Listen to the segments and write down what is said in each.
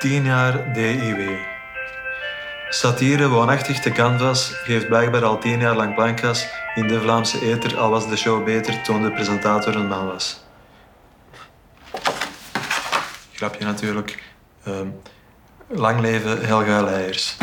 10 jaar DIW. Satire woonachtig te canvas geeft blijkbaar al 10 jaar lang plankgas in de Vlaamse ether, al was de show beter toen de presentator een man was. Grapje natuurlijk. Ehm, lang leven Helga Leijers.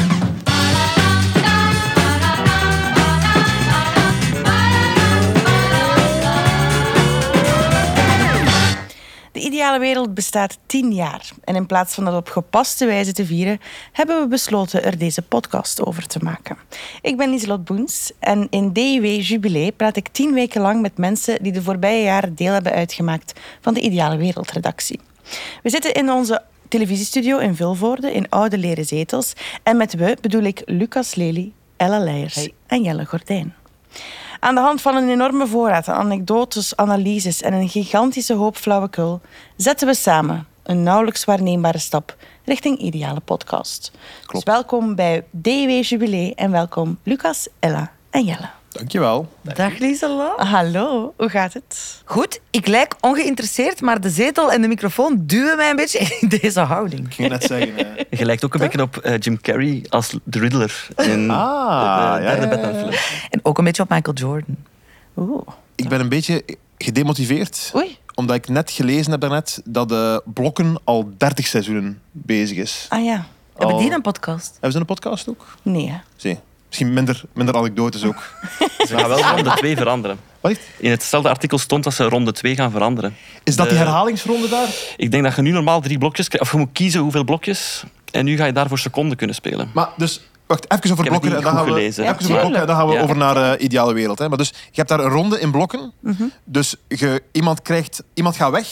Ideale wereld bestaat tien jaar. En in plaats van dat op gepaste wijze te vieren, hebben we besloten er deze podcast over te maken. Ik ben Lieselot Boens en in DIW Jubilee praat ik tien weken lang met mensen die de voorbije jaren deel hebben uitgemaakt van de Ideale Wereldredactie. We zitten in onze televisiestudio in Vilvoorde in oude leren zetels. En met we bedoel ik Lucas Lely, Ella Leijers en Jelle Gordijn. Aan de hand van een enorme voorraad aan anekdotes, analyses en een gigantische hoop flauwekul zetten we samen een nauwelijks waarneembare stap richting ideale podcast. Dus welkom bij DW Jubilee en welkom Lucas, Ella en Jelle. Dankjewel. Dag Lieselot. Hallo, hoe gaat het? Goed, ik lijk ongeïnteresseerd, maar de zetel en de microfoon duwen mij een beetje in deze houding. Ik ging net zeggen. eh, Je lijkt ook een beetje op eh, Jim Carrey als de Riddler in Ah, de, de ja, derde ja, Batman ja. En ook een beetje op Michael Jordan. Oeh, Ik ben een beetje gedemotiveerd. oei. Omdat ik net gelezen heb daarnet dat de blokken al 30 seizoenen bezig is. Ah ja, Hebben Al- die een podcast? Hebben ze een podcast ook? nee hè. Zie. Misschien minder, minder anekdotes ook. Ze gaan wel ronde 2 veranderen. Wat is- In hetzelfde artikel stond dat ze ronde 2 gaan veranderen. Is dat die De- herhalingsronde daar? Ik denk dat je nu normaal drie blokjes krijgt, of je moet kiezen hoeveel blokjes. En nu ga je daarvoor seconden kunnen spelen. Maar dus, wacht, even over Ik heb het blokken. En dan goed gaan we, gelezen. even Ja, over blokken en dan gaan we Ja. over naar eh, ideale wereld. Hè. Maar dus, je hebt daar een ronde in blokken. Mhm. Dus je, iemand, krijgt, iemand gaat weg.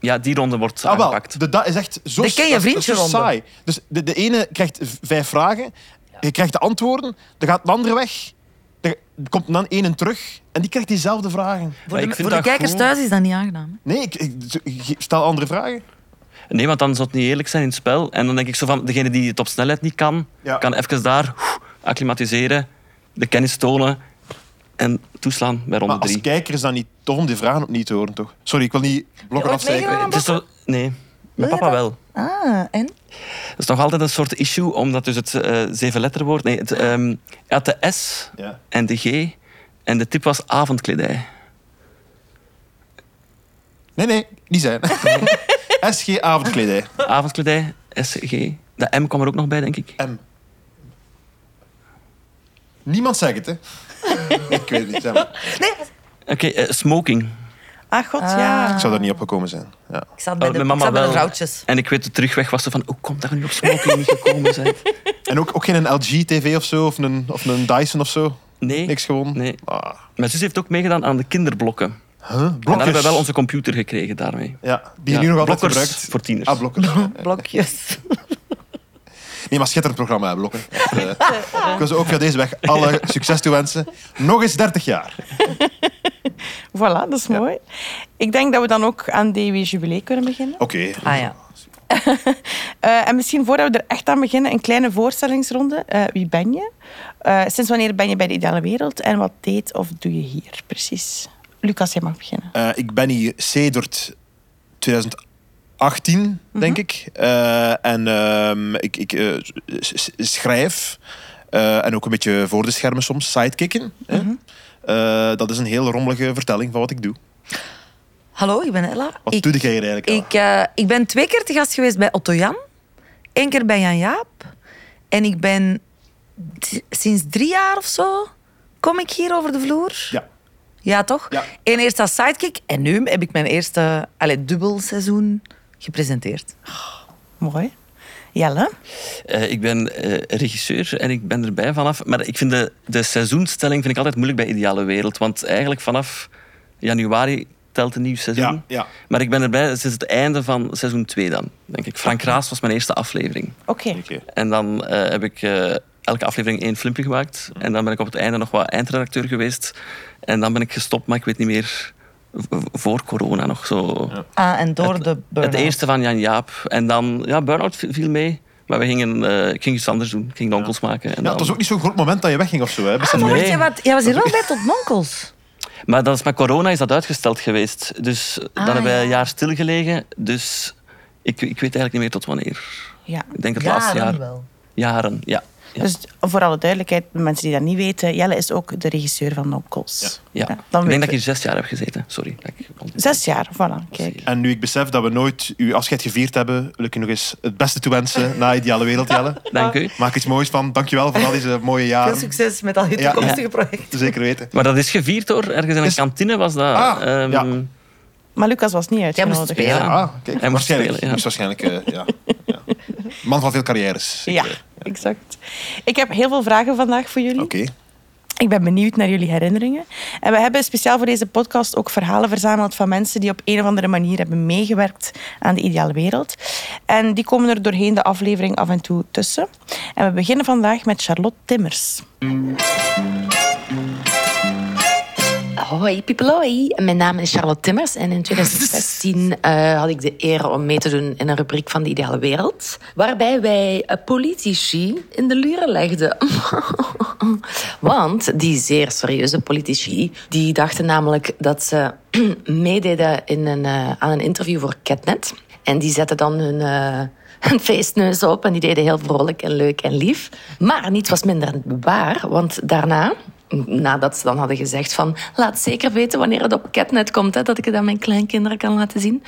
Ja, die ronde wordt Ah, wel, aangepakt. de, dat is echt zo, De ken je dat is- vriendje dat is zo saai. Dus de, de ene krijgt vijf vragen, je krijgt de antwoorden, dan gaat de andere weg, er komt dan één terug en die krijgt diezelfde vragen. Voor ik de, vind voor de kijkers goed. thuis is dat niet aangenaam. hè? Nee, ik, ik, ik stel andere vragen. Nee, want dan zou het niet eerlijk zijn in het spel. En dan denk ik zo van, degene die het op snelheid niet kan, Ja. kan even daar acclimatiseren, de kennis tonen en toeslaan bij ronde Maar als 3. kijker is dat niet tof om die vragen opnieuw te horen, toch? Sorry, ik wil niet blokken zo, nee, mijn papa wel. Ah, en? Dat is nog altijd een soort issue, omdat dus het eh zeven letterwoord... Nee, het, ehm, hij had de S Ja. en de G en de tip was avondkledij. Nee, nee, niet zijn. SG avondkledij. Avondkledij, SG. De M kwam er ook nog bij, denk ik. M. Niemand zegt het, hè? ik weet het niet. maar. Nee, Oké, eh, smoking. Ah god, Ah. ja. Ik zou daar niet op gekomen zijn. Ja. ik zat bij Oh, de, mijn ik mama zat bij de wel. vrouwtjes. En ik weet de terugweg was zo van, hoe komt dat je nu op smoking niet gekomen bent? En ook, ook geen LG-TV of zo, of een, of een Dyson of zo. Nee. Niks gewoon. Nee. Ah. Mijn zus heeft ook meegedaan aan de kinderblokken. Huh? En dan Blokjes. hebben we wel onze computer gekregen daarmee. Ja, die Ja, je nu nog altijd blokkers gebruikt. voor tieners. Ah, blokkers. Ja. Blokjes. Nee, maar schitterend programma, hè, Blokken. Echt, eh, ik wil ze ook via deze weg alle succes toewensen. Nog eens 30 jaar. Voilà, dat is mooi. Ik denk dat we dan ook aan DW Jubilee kunnen beginnen. Oké. Ah ja. Eh, en misschien voordat we er echt aan beginnen, een kleine voorstellingsronde. Eh, wie ben je? Eh, sinds wanneer ben je bij de Ideale Wereld? En wat deed of doe je hier precies? Lucas, jij mag beginnen. Eh, ik ben hier sedert 2018, denk ik. Eh, en ehm, ik, ik schrijf. eh, en ook een beetje voor de schermen soms, sidekicken. hè. Eh, dat is een heel rommelige vertelling van wat ik doe. Hallo, ik ben Ella. Wat ik, doe jij hier eigenlijk? Ella? ik, eh, ik ben twee keer te gast geweest bij Otto Jan. Eén keer bij Jan Jaap. En ik ben sinds drie jaar of zo... Kom ik hier over de vloer? Ja. Ja, toch? Ja. En eerst als sidekick. En nu heb ik mijn eerste allee, dubbel seizoen gepresenteerd. Mooi. Jelle? Eh, ik ben eh, regisseur en ik ben erbij vanaf. Maar ik vind de, de seizoenstelling vind ik altijd moeilijk bij Ideale Wereld. Want eigenlijk vanaf januari telt een nieuw seizoen. Ja, ja. Maar ik ben erbij sinds het einde van seizoen 2 dan, denk ik. Frank Raas was mijn eerste aflevering. Oké. En dan eh, heb ik eh, elke aflevering één filmpje gemaakt. En dan ben ik op het einde nog wat eindredacteur geweest. En dan ben ik gestopt, maar ik weet niet meer... Voor corona nog zo. Ah, en door de Het burn eerste van Jan Jaap. En dan, ja, Burnout viel mee. Maar we gingen, eh, ik ging iets anders doen. Ik ging donkels maken. En Ja, dan- het was ook niet zo'n groot moment dat je wegging of zo. Hè? Ah, maar je? Nee. jij, wat, jij was hier wel bij tot Monkels. Maar dat is met corona is dat uitgesteld geweest. Dus dan Ah, hebben wij een jaar stilgelegen. Dus Ik, ik weet eigenlijk niet meer tot wanneer. Ja. Ik denk het laatste Jaren jaar. wel. Jaren, ja. Ja. Dus voor alle duidelijkheid, de mensen die dat niet weten, Jelle is ook de regisseur van Nopkos. ja. dan ik denk dat hier zes jaar heb gezeten. Sorry. dat ik- Zes jaar, voilà. Kijk. En nu ik besef dat we nooit uw afscheid gevierd hebben, wil ik u nog eens het beste toewensen na Ideale Wereld, Jelle. Dank u. Maak iets moois van. Dankjewel voor al deze mooie Veel jaren. succes met al je Ja. toekomstige projecten. Zeker weten. Maar dat is gevierd hoor. Ergens in een Is- kantine was dat. Ah, ehm, ja. Maar Lucas was niet moest uitgenodigd. spelen. Ja. Ah, kijk. Hij moest waarschijnlijk. spelen, ja. moest waarschijnlijk eh, ja. Man van veel carrières. Ja, exact. Ik heb heel veel vragen vandaag voor jullie. Oké. Ik ben benieuwd naar jullie herinneringen. En we hebben speciaal voor deze podcast ook verhalen verzameld van mensen die op een of andere manier hebben meegewerkt aan de ideale wereld. En die komen er doorheen de aflevering af en toe tussen. En we beginnen vandaag met Charlotte Timmers. Hoi Pipeloi, mijn naam is Charlotte Timmers en in 2016 eh, had ik de eer om mee te doen in een rubriek van de Ideale Wereld, waarbij wij eh, politici in de luren legden. Want die zeer serieuze politici, die dachten namelijk dat ze meededen in een, eh, aan een interview voor Catnet. En die zetten dan hun, eh, hun feestneus op en die deden heel vrolijk en leuk en lief. Maar niets was minder waar, want daarna nadat ze dan hadden gezegd van laat zeker weten wanneer het op Catnet komt, hè, dat ik het aan mijn kleinkinderen kan laten zien.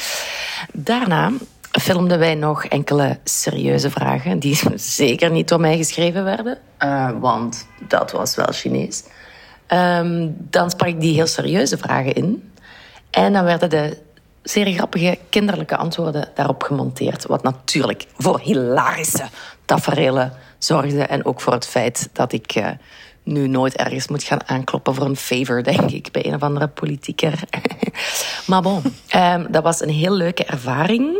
Daarna filmden wij nog enkele serieuze vragen die zeker niet door mij geschreven werden, eh, want dat was wel Chinees. Ehm, dan sprak ik die heel serieuze vragen in en dan werden de zeer grappige kinderlijke antwoorden daarop gemonteerd. Wat natuurlijk voor hilarische tafereelen zorgde. En ook voor het feit dat ik eh, nu nooit ergens moet gaan aankloppen voor een favor, denk ik, bij een of andere politieker. maar bon, ehm, dat was een heel leuke ervaring.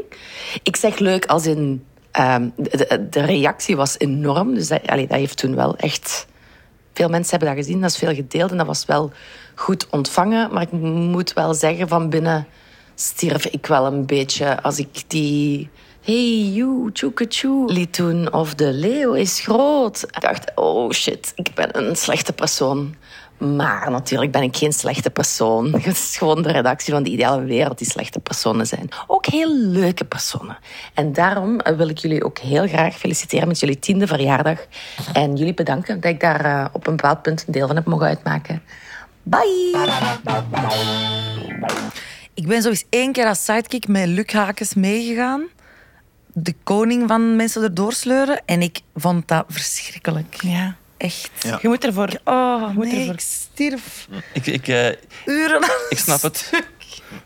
Ik zeg leuk als in... ehm, de, reactie was enorm. Dus dat, dat heeft toen wel echt... Veel mensen hebben dat gezien, dat is veel gedeeld en dat was wel goed ontvangen. Maar ik moet wel zeggen, van binnen stierf ik wel een beetje als ik die... Hey, you, tjoeke liet doen. Of de leeuw is groot. Ik dacht, oh shit, ik ben een slechte persoon. Maar natuurlijk ben ik geen slechte persoon. Het is gewoon de redactie van de ideale wereld die slechte personen zijn. Ook heel leuke personen. En daarom wil ik jullie ook heel graag feliciteren met jullie tiende verjaardag. En jullie bedanken dat ik daar eh, op een bepaald punt een deel van heb mogen uitmaken. Bye! Ik ben zo eens één keer als sidekick met Luc meegegaan. De koning van mensen erdoor sleuren. En ik vond dat verschrikkelijk. Ja. Echt. Ja. Je moet ervoor... Oh, moet nee, ervoor- ik stierf Ik, ik, eh, uren. ik snap het.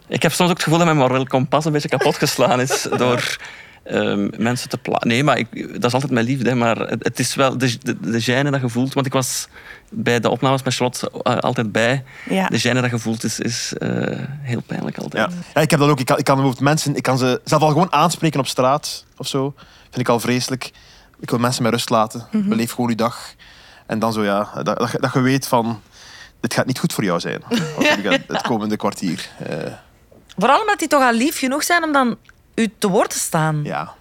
Ik heb soms ook het gevoel dat mijn moreel kompas een beetje kapot geslaan is door ehm, mensen te plaatsen. Nee, maar ik, dat is altijd mijn liefde. hè, Maar het, het is wel de, de, de gêne dat je voelt. Want ik was bij de opnames met Charlotte eh, altijd bij. Ja. De gêne dat je voelt is, is eh, heel pijnlijk altijd. Ja. ja, ik heb dat ook. Ik kan, ik kan bijvoorbeeld mensen, ik kan ze zelf al gewoon aanspreken op straat of zo. Vind ik al vreselijk. Ik wil mensen met rust laten. Beleef gewoon je dag. En dan zo ja, dat, dat, dat je weet van, dit gaat niet goed voor jou zijn. Het komende kwartier. Eh, Vooral omdat die toch al lief genoeg zijn om dan u te woord te staan. ja.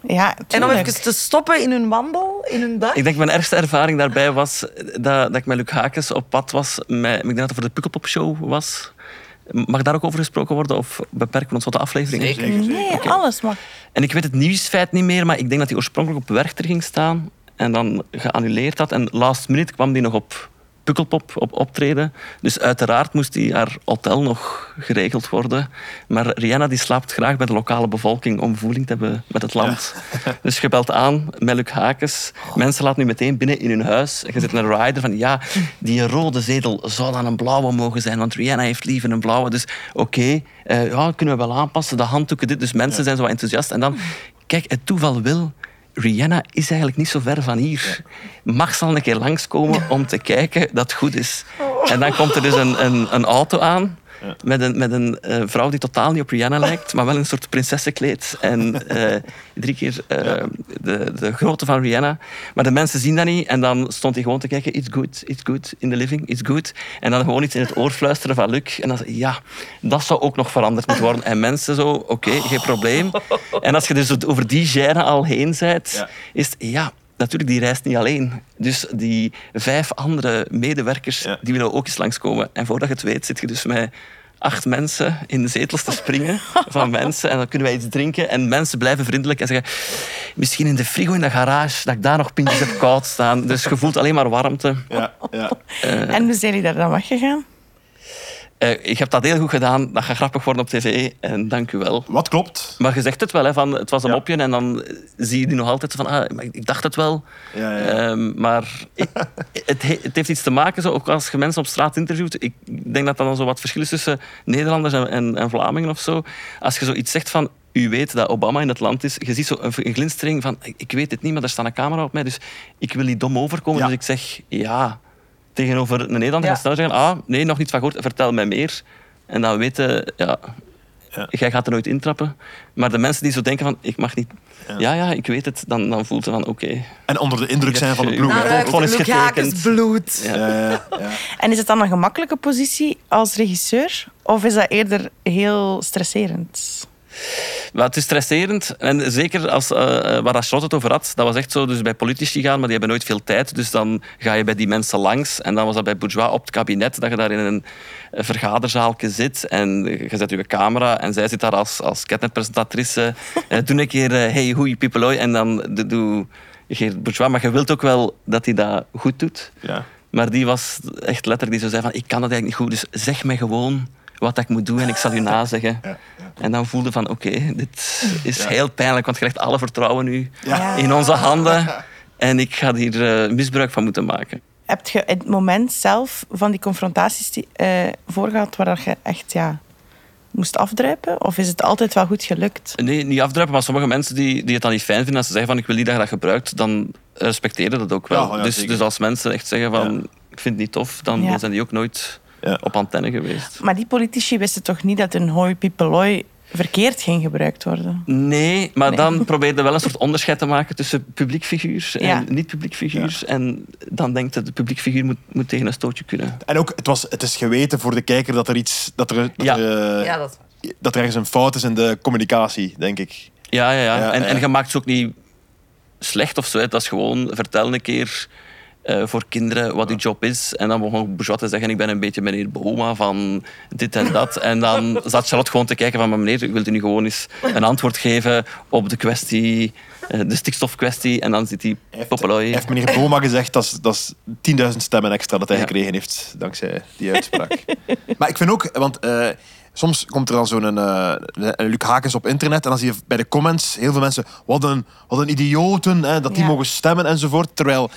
Ja, En om even te stoppen in hun wandel, in hun dag. Ik denk mijn ergste ervaring daarbij was dat, dat ik met Luc Hakens op pad was. Met, ik denk dat het voor de Pukkelpop Show was. Mag daar ook over gesproken worden of beperken we ons tot de aflevering? Zeker, zeker. Nee, alles mag. En ik weet het nieuwsfeit niet meer, maar ik denk dat hij oorspronkelijk op Werchter ging staan en dan geannuleerd had. En last minute kwam die nog op Pukkelpop op optreden. Dus uiteraard moest die haar hotel nog geregeld worden. Maar Rihanna die slaapt graag bij de lokale bevolking om voeling te hebben met het land. Dus je belt aan met Luc Hakens. Mensen laten nu meteen binnen in hun huis. En je zit een rider van ja, die rode zetel zou dan een blauwe mogen zijn, want Rihanna heeft liever een blauwe. Dus oké, eh, ja, kunnen we wel aanpassen. De handdoeken, dit. Dus mensen zijn zo enthousiast. En dan, kijk, het toeval wil. Rihanna is eigenlijk niet zo ver van hier. Mag ze al een keer langskomen om te kijken dat het goed is. En dan komt er dus een, een, een auto aan met een, met een eh, vrouw die totaal niet op Rihanna lijkt, maar wel een soort prinsessenkleed. En eh, drie keer eh, de, de grootte van Rihanna. Maar de mensen zien dat niet. En dan stond hij gewoon te kijken, it's good, it's good, in the living, it's good. En dan gewoon iets in het oor fluisteren van Luc. En dan zei ja, dat zou ook nog veranderd moeten worden. En mensen zo, oké, geen probleem. En als je dus over die gêne al heen bent, Ja. is het, ja... Natuurlijk, die reist niet alleen. Dus die vijf andere medewerkers Ja. die willen ook eens langskomen. En voordat je het weet, zit je dus met acht mensen in de zetels te springen van mensen. En dan kunnen wij iets drinken. En mensen blijven vriendelijk en zeggen... Misschien in de frigo in de garage, dat ik daar nog pintjes heb koud staan. Dus je voelt alleen maar warmte. Ja, ja. En hoe zijn jullie daar dan weggegaan? Eh, ik heb dat heel goed gedaan. Dat gaat grappig worden op tv. En dank u wel. Wat klopt? Maar je zegt het wel, hè, van, het was een Ja. mopje. En dan zie je die nog altijd van... Ah, ik dacht het wel. Ja, ja. Ehm, maar ik- het, he- het heeft iets te maken, zo, ook als je mensen op straat interviewt. Ik denk dat dat dan zo wat verschil is tussen Nederlanders en, en, en Vlamingen of zo. Als je zoiets zegt van... U weet dat Obama in het land is. Je ziet zo een, glinstering van... Ik, weet het niet, maar er staat een camera op mij. Dus ik wil niet dom overkomen. Ja. Dus ik zeg ja. Tegenover een Nederlander Ja. gaat zeggen... Ah, nee, nog niet van gehoord. Vertel mij meer. En dan weten... Ja, Ja. Jij gaat er nooit intrappen. Maar de mensen die zo denken van... Ik mag niet... Ja, ja, ik weet het. Dan, dan voelt ze van... Oké. En onder de indruk zijn van de ploeg. Nou, gewoon Hakens getekend. bloed. Ja. Ja, ja, ja. En is het dan een gemakkelijke positie als regisseur? Of is dat eerder heel stresserend? Maar het is stresserend. En zeker als, eh, eh, waar Charlotte het over had, dat was echt zo. Dus bij politici gaan, maar die hebben nooit veel tijd. Dus dan ga je bij die mensen langs. En dan was dat bij Bourgeois op het kabinet, dat je daar in een eh, vergaderzaalje zit. En je zet je camera en zij zit daar als, als ketnetpresentatrice. Eh, doe een keer, hey, hoe pipeloi. En dan do- doe Geert Bourgeois. Maar je wilt ook wel dat hij dat goed doet. Ja. Maar die was echt letterlijk die zo zei van, ik kan dat eigenlijk niet goed, dus zeg mij gewoon wat ik moet doen en ik zal u nazeggen. En dan voelde van, oké, dit is heel pijnlijk, want je legt alle vertrouwen nu Ja. in onze handen. En ik ga hier eh, misbruik van moeten maken. Heb je het moment zelf van die confrontaties die, eh, voorgehad waar dat je echt ja, moest afdruipen? Of is het altijd wel goed gelukt? Nee, niet afdruipen, maar sommige mensen die, die het dan niet fijn vinden, als ze zeggen van, ik wil niet dat je dat gebruikt, dan respecteren dat ook wel. Ja, ja, dus, zeker. dus als mensen echt zeggen van, Ja. ik vind het niet tof, dan Ja. zijn die ook nooit. Op antenne geweest. Maar die politici wisten toch niet dat hun hoi pipeloi verkeerd ging gebruikt worden? Nee, maar Nee. dan probeer je wel een soort onderscheid te maken tussen publiekfiguur en Ja. niet-publiekfiguur. En dan denkt je, de publiekfiguur moet, moet tegen een stootje kunnen. En ook, het, was, het is geweten voor de kijker dat er iets... Dat er, dat Ja. er, eh, Ja, dat dat er ergens een fout is in de communicatie, denk ik. Ja, ja, ja. Ja, en, ja. en je maakt ze ook niet slecht of zo. Dat is gewoon, vertel een keer eh, voor kinderen wat je job is. En dan begon Bourgeois te zeggen, ik ben een beetje meneer Boma van dit en dat. En dan zat Charlotte gewoon te kijken van, maar meneer, ik wil u nu gewoon eens een antwoord geven op de kwestie, eh, de stikstofkwestie. En dan zit hij popeloi. Heeft meneer Boma gezegd dat is- dat is 10.000 stemmen extra dat hij Ja. gekregen heeft dankzij die uitspraak. maar ik vind ook, want eh, soms komt er dan zo'n eh, een Luc Hakens op internet en dan zie je bij de comments heel veel mensen, wat een, wat een idioten, hè, dat die Ja. mogen stemmen enzovoort. Terwijl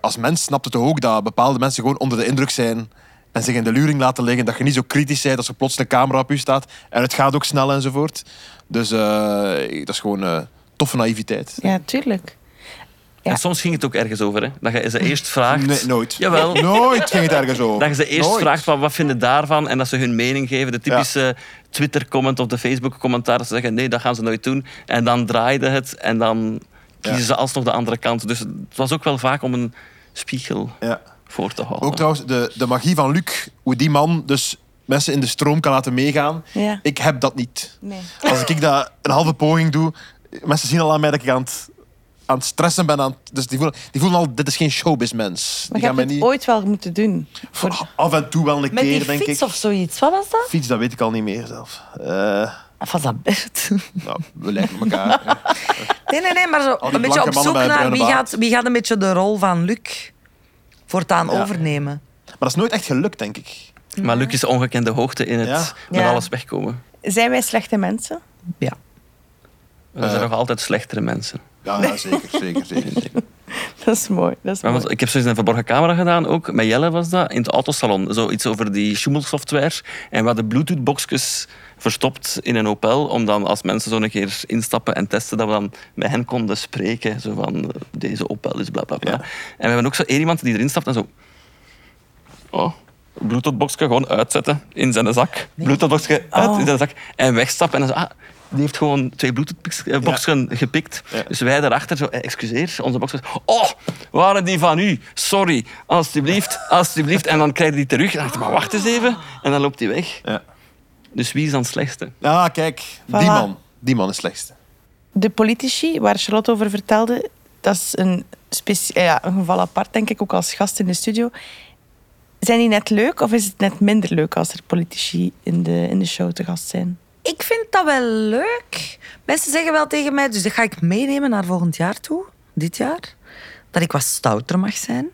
als mens snapt het toch ook dat bepaalde mensen gewoon onder de indruk zijn en zich in de luring laten liggen, dat je niet zo kritisch bent als er plots een camera op je staat en het gaat ook snel enzovoort. Dus eh, dat is gewoon eh, toffe naïviteit. Ja, tuurlijk. Ja. En soms ging het ook ergens over, hè? dat je ze eerst vraagt. Nee, nooit. Jawel. Nooit ging het ergens over. Dat je ze eerst Nooit. vraagt van wat vinden daarvan en dat ze hun mening geven. De typische Twitter-comment of de Facebook-commentaar. Dat ze zeggen nee, dat gaan ze nooit doen. En dan draaide het en dan kiezen Ja. ze alsnog de andere kant. Dus het was ook wel vaak om een spiegel Ja. voor te houden. Ook trouwens, de, de magie van Luc, hoe die man dus mensen in de stroom kan laten meegaan. Ja. Ik heb dat niet. Nee. Als ik dat een halve poging doe, mensen zien al aan mij dat ik aan het, aan het stressen ben. Aan het- dus die voelen, die voelen al, dit is geen showbizmens. Maar Die gaan mij niet... ooit wel moeten doen. Voor... Af en toe wel een Met keer, die denk fiets ik. of zoiets. Wat was dat? Fiets, dat weet ik al niet meer zelf. Eh, Van dat Bert. nou, we lijken elkaar. hè. Nee, nee, nee, maar zo die een beetje op zoek naar bruine wie baard. gaat, wie gaat een beetje de rol van Luc voortaan Ja. overnemen. Maar dat is nooit echt gelukt, denk ik. Maar Luc is ongekende hoogte in het Ja. met Ja. alles wegkomen. Zijn wij slechte mensen? Ja. Er zijn Eh. nog altijd slechtere mensen. Ja, ja zeker, zeker, zeker. Dat is mooi. Dat is Maar mooi. want ik heb zoiets in een verborgen camera gedaan ook. Met Jelle was dat, in het autosalon. Zoiets over die Schumel-software. En we hadden bluetooth-boxjes verstopt in een Opel. Om dan als mensen zo een keer instappen en testen, dat we dan met hen konden spreken. Zo van, eh, deze Opel is bla bla bla. Ja. En we hebben ook zo één iemand die erin stapt en zo... Oh, bluetooth-boxje gewoon uitzetten in zijn zak. Bluetooth-boxje uit Oh. in zijn zak. En wegstappen en dan zo... Ah, die heeft gewoon twee bluetooth-boxen gepikt. Ja. Dus wij daarachter zo, eh, excuseer, onze boxen. Oh, waren die van u? Sorry, alstublieft, alstublieft. En dan krijg je die terug. En dan dacht maar wacht eens even. En dan loopt hij weg. Ja. Dus wie is dan het slechtste? Ah, kijk, die man. Die man is het slechtste. De politici, waar Charlotte over vertelde, dat is een, specie- ja, een geval apart, denk ik, ook als gast in de studio. Zijn die net leuk of is het net minder leuk als er politici in de, in de show te gast zijn? Ik vind dat wel leuk. Mensen zeggen wel tegen mij, dus dat ga ik meenemen naar volgend jaar toe, dit jaar, dat ik wat stouter mag zijn.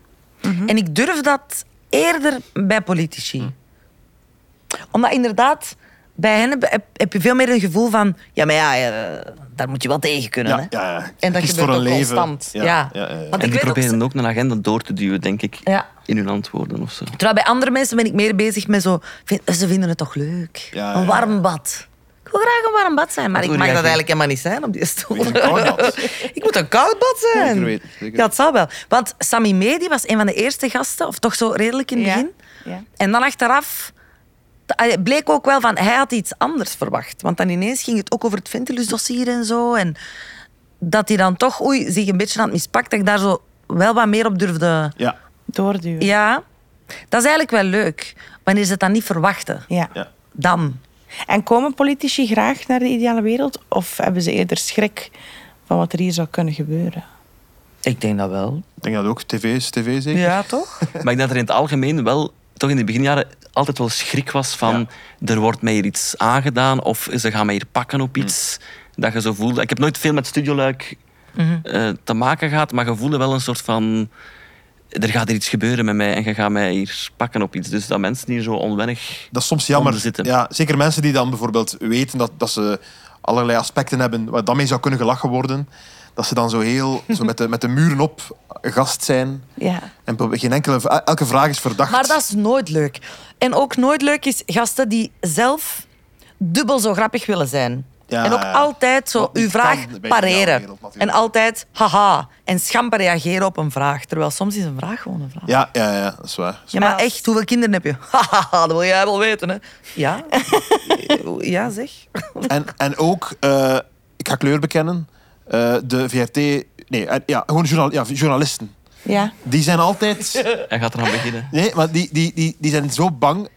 En ik durf dat eerder bij politici. Omdat inderdaad, bij hen heb, heb- heb je veel meer een gevoel van, ja, maar ja, eh, daar moet je wel tegen kunnen. Ja, hè? ja, ja. En dat gebeurt voor een ook leven. constant. Ja, Ja. ja, ja, ja. Want En ik die ook- proberen ook een agenda door te duwen, denk ik, Ja. in hun antwoorden of zo. Terwijl bij andere mensen ben ik meer bezig met zo... vind- ze vinden het toch leuk? Ja, ja, Een warm bad. Ik wil graag een warm bad zijn, maar Wat ik mag dat eigenlijk helemaal niet zijn op die stoel. Ik moet een koud bad zijn. Zeker weten, zeker. Ja, het zal wel. Want Sammy Medi was een van de eerste gasten, of toch zo redelijk in het Ja. begin. Ja. En dan achteraf allee, bleek ook wel van, hij had iets anders verwacht. Want dan ineens ging het ook over het Ventilus-dossier en zo. En dat hij dan toch oei, zich een beetje aan het mispakt, dat ik daar zo wel wat meer op durfde... Ja. Doorduwen. Ja, dat is eigenlijk wel leuk. Wanneer ze het dan niet verwachten. Ja. Ja. Dan. En komen politici graag naar de ideale wereld? Of hebben ze eerder schrik van wat er hier zou kunnen gebeuren? Ik denk dat wel. Ik denk dat ook tv is tv zeker. Ja, toch? Maar ik denk dat er in het algemeen wel, toch in de beginjaren, altijd wel schrik was van er wordt mij hier iets aangedaan of ze gaan mij hier pakken op iets. Dat je zo voelde. Ik heb nooit veel met Studioluik eh, te maken gehad, maar je voelde wel een soort van... Er gaat hier iets gebeuren met mij en je gaat mij hier pakken op iets. Dus dat mensen hier zo onwennig... Dat is soms jammer. Zitten. Ja, zeker mensen die dan bijvoorbeeld weten dat, dat ze allerlei aspecten hebben waar dan mee zou kunnen gelachen worden. Dat ze dan zo heel zo met, de, met de muren op gast zijn. Ja. En geen enkele, elke vraag is verdacht. Maar dat is nooit leuk. En ook nooit leuk is gasten die zelf dubbel zo grappig willen zijn. Ja, en ook ja. altijd zo uw vraag pareren. En altijd haha. En schamper reageren op een vraag. Terwijl soms is een vraag gewoon een vraag. Ja, ja, ja, dat is waar. Ja, maar echt, hoeveel kinderen heb je? Haha, dat wil jij wel weten, hè? Ja. ja, zeg. En, en ook, eh, ik ga kleur bekennen, eh, de VRT... Nee, eh, ja, gewoon journal, ja, journalisten. Ja. Die zijn altijd... Hij gaat eraan beginnen. Nee, maar die, die, die, die zijn zo bang.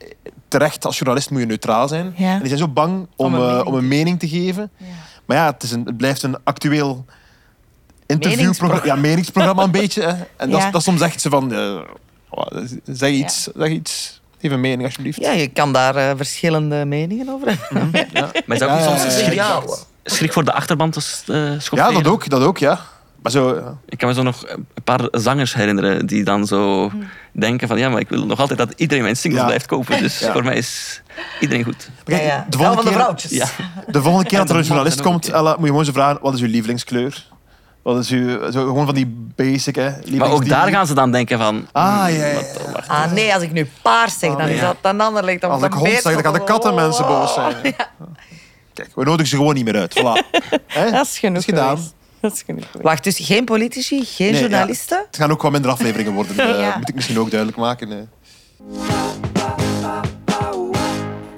Terecht, als journalist moet je neutraal zijn. Ja. En die zijn zo bang om, Om een eh, mening om een mening te geven. Maar ja, het, is een, het blijft een actueel interviewprogramma. Ja, meningsprogramma een beetje. Hè. En dat, Ja. dat soms echt zo van... eh, oh, zeg iets, zeg iets. Geef een mening, alsjeblieft. Ja, je kan daar eh, verschillende meningen over hebben. Maar is dat ook Ja, soms ja, ja, schrik, ja. Schrik voor de achterban te uh, Ja, dat ook, dat ook, ja. Maar zo... ja. Ik kan me zo nog een paar zangers herinneren die dan zo denken van ja, maar ik wil nog altijd dat iedereen mijn singles Ja. blijft kopen. Dus Ja. voor mij is iedereen goed. Kijk, Ja, ja. De, volgende van de keer, vrouwtjes. Ja. de volgende keer dat er En een journalist komt. Ella, moet je gewoon zo vragen, wat is uw lievelingskleur? Wat is uw... Zo, gewoon van die basic, hè. Maar ook daar gaan ze dan denken van... Ah, ja, ja, ja. wat- wacht. Ah nee, als ik nu paars zeg, dan is dat een ander ligt. Dan Als ik hond zeg, dan gaan de katten mensen boos zijn. Kijk, we nodigen ze gewoon niet meer uit. Voilà. Hè? Dat is genoeg Is gedaan. geweest. Dat is genoeg geweest. Wacht, dus geen politici, geen Nee, journalisten? Het gaan ook wat minder afleveringen worden. eh, Ja. Moet ik misschien ook duidelijk maken. eh.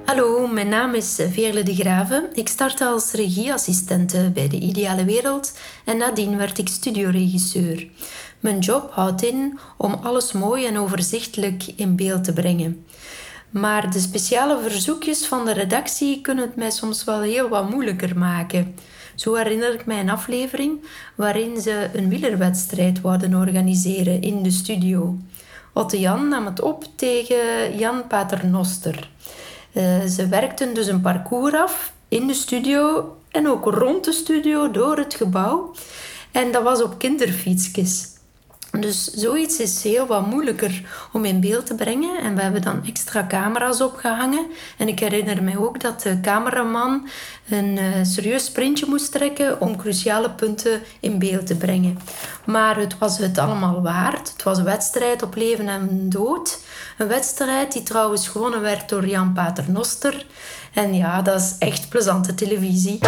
Hallo, mijn naam is Veerle de Graven. Ik startte als regieassistente bij De Ideale Wereld en nadien werd ik studioregisseur. Mijn job houdt in om alles mooi en overzichtelijk in beeld te brengen. Maar de speciale verzoekjes van de redactie kunnen het mij soms wel heel wat moeilijker maken. Zo herinner ik mij een aflevering waarin ze een wielerwedstrijd wouden organiseren in de studio. Otto Jan nam het op tegen Jan Paternoster. Eh, ze werkten dus een parcours af in de studio en ook rond de studio door het gebouw. En dat was op kinderfietsjes. Dus zoiets is heel wat moeilijker om in beeld te brengen. En we hebben dan extra camera's opgehangen. En ik herinner me ook dat de cameraman een eh, serieus sprintje moest trekken om cruciale punten in beeld te brengen. Maar het was het allemaal waard. Het was een wedstrijd op leven en dood. Een wedstrijd die trouwens gewonnen werd door Jan Paternoster. En ja, dat is echt plezante televisie.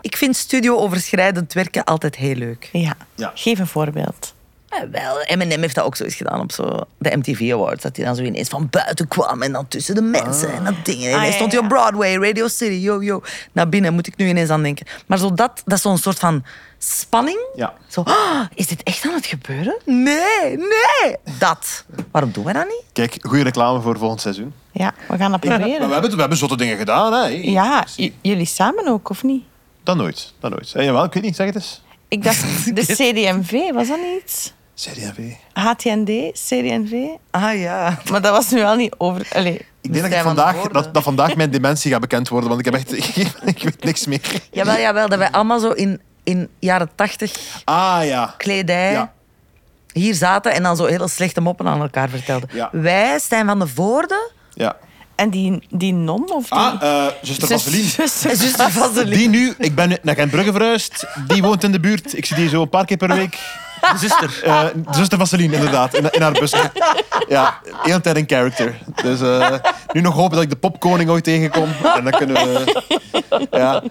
Ik vind studio-overschrijdend werken altijd heel leuk. Ja. Ja. Geef een voorbeeld. Eh, wel, Eminem heeft dat ook zo eens gedaan op zo de MTV Awards. Dat hij dan zo ineens van buiten kwam en dan tussen de mensen en dat ding. En Ah, ja, stond hij op ja. Broadway, Radio City, yo, yo. Naar binnen moet ik nu ineens aan denken. Maar zo dat, dat is zo'n soort van spanning. Ja. Zo, ah, is dit echt aan het gebeuren? Nee, nee. Dat. Waarom doen we dat niet? Kijk, goede reclame voor volgend seizoen. Ja, we gaan dat Maar proberen. we hebben, we hebben zotte dingen gedaan. Hè. Ja, jullie samen ook, of niet? Dat nooit. Dat nooit. Hey, jawel, ik weet niet, zeg het eens. Ik dacht, de CDMV, was dat niet iets? CD&V. HTND, CD&V. Ah ja. Maar dat was nu wel niet over... Allee. Ik denk dat, ik de vandaag, dat, dat vandaag mijn dementie gaat bekend worden, want ik heb echt... Ik, weet niks meer. Jawel, jawel, dat wij allemaal zo in, in jaren tachtig Ah, ja. kledij Ja. hier zaten en dan zo hele slechte moppen aan elkaar vertelden. Ja. Wij, Stijn van de Voorde Ja. En die, die non of die... Ah, eh zuster Zus- Vaseline. zuster Vaseline. Die nu, ik ben naar Gentbrugge verhuisd, die woont in de buurt. Ik zie die zo een paar keer per week. Zuster. Eh zuster Vaseline, inderdaad, in, in haar bus. Ja, heel tijd in character. Dus eh, nu nog hopen dat ik de popkoning ooit tegenkom. En dan kunnen we... Ja.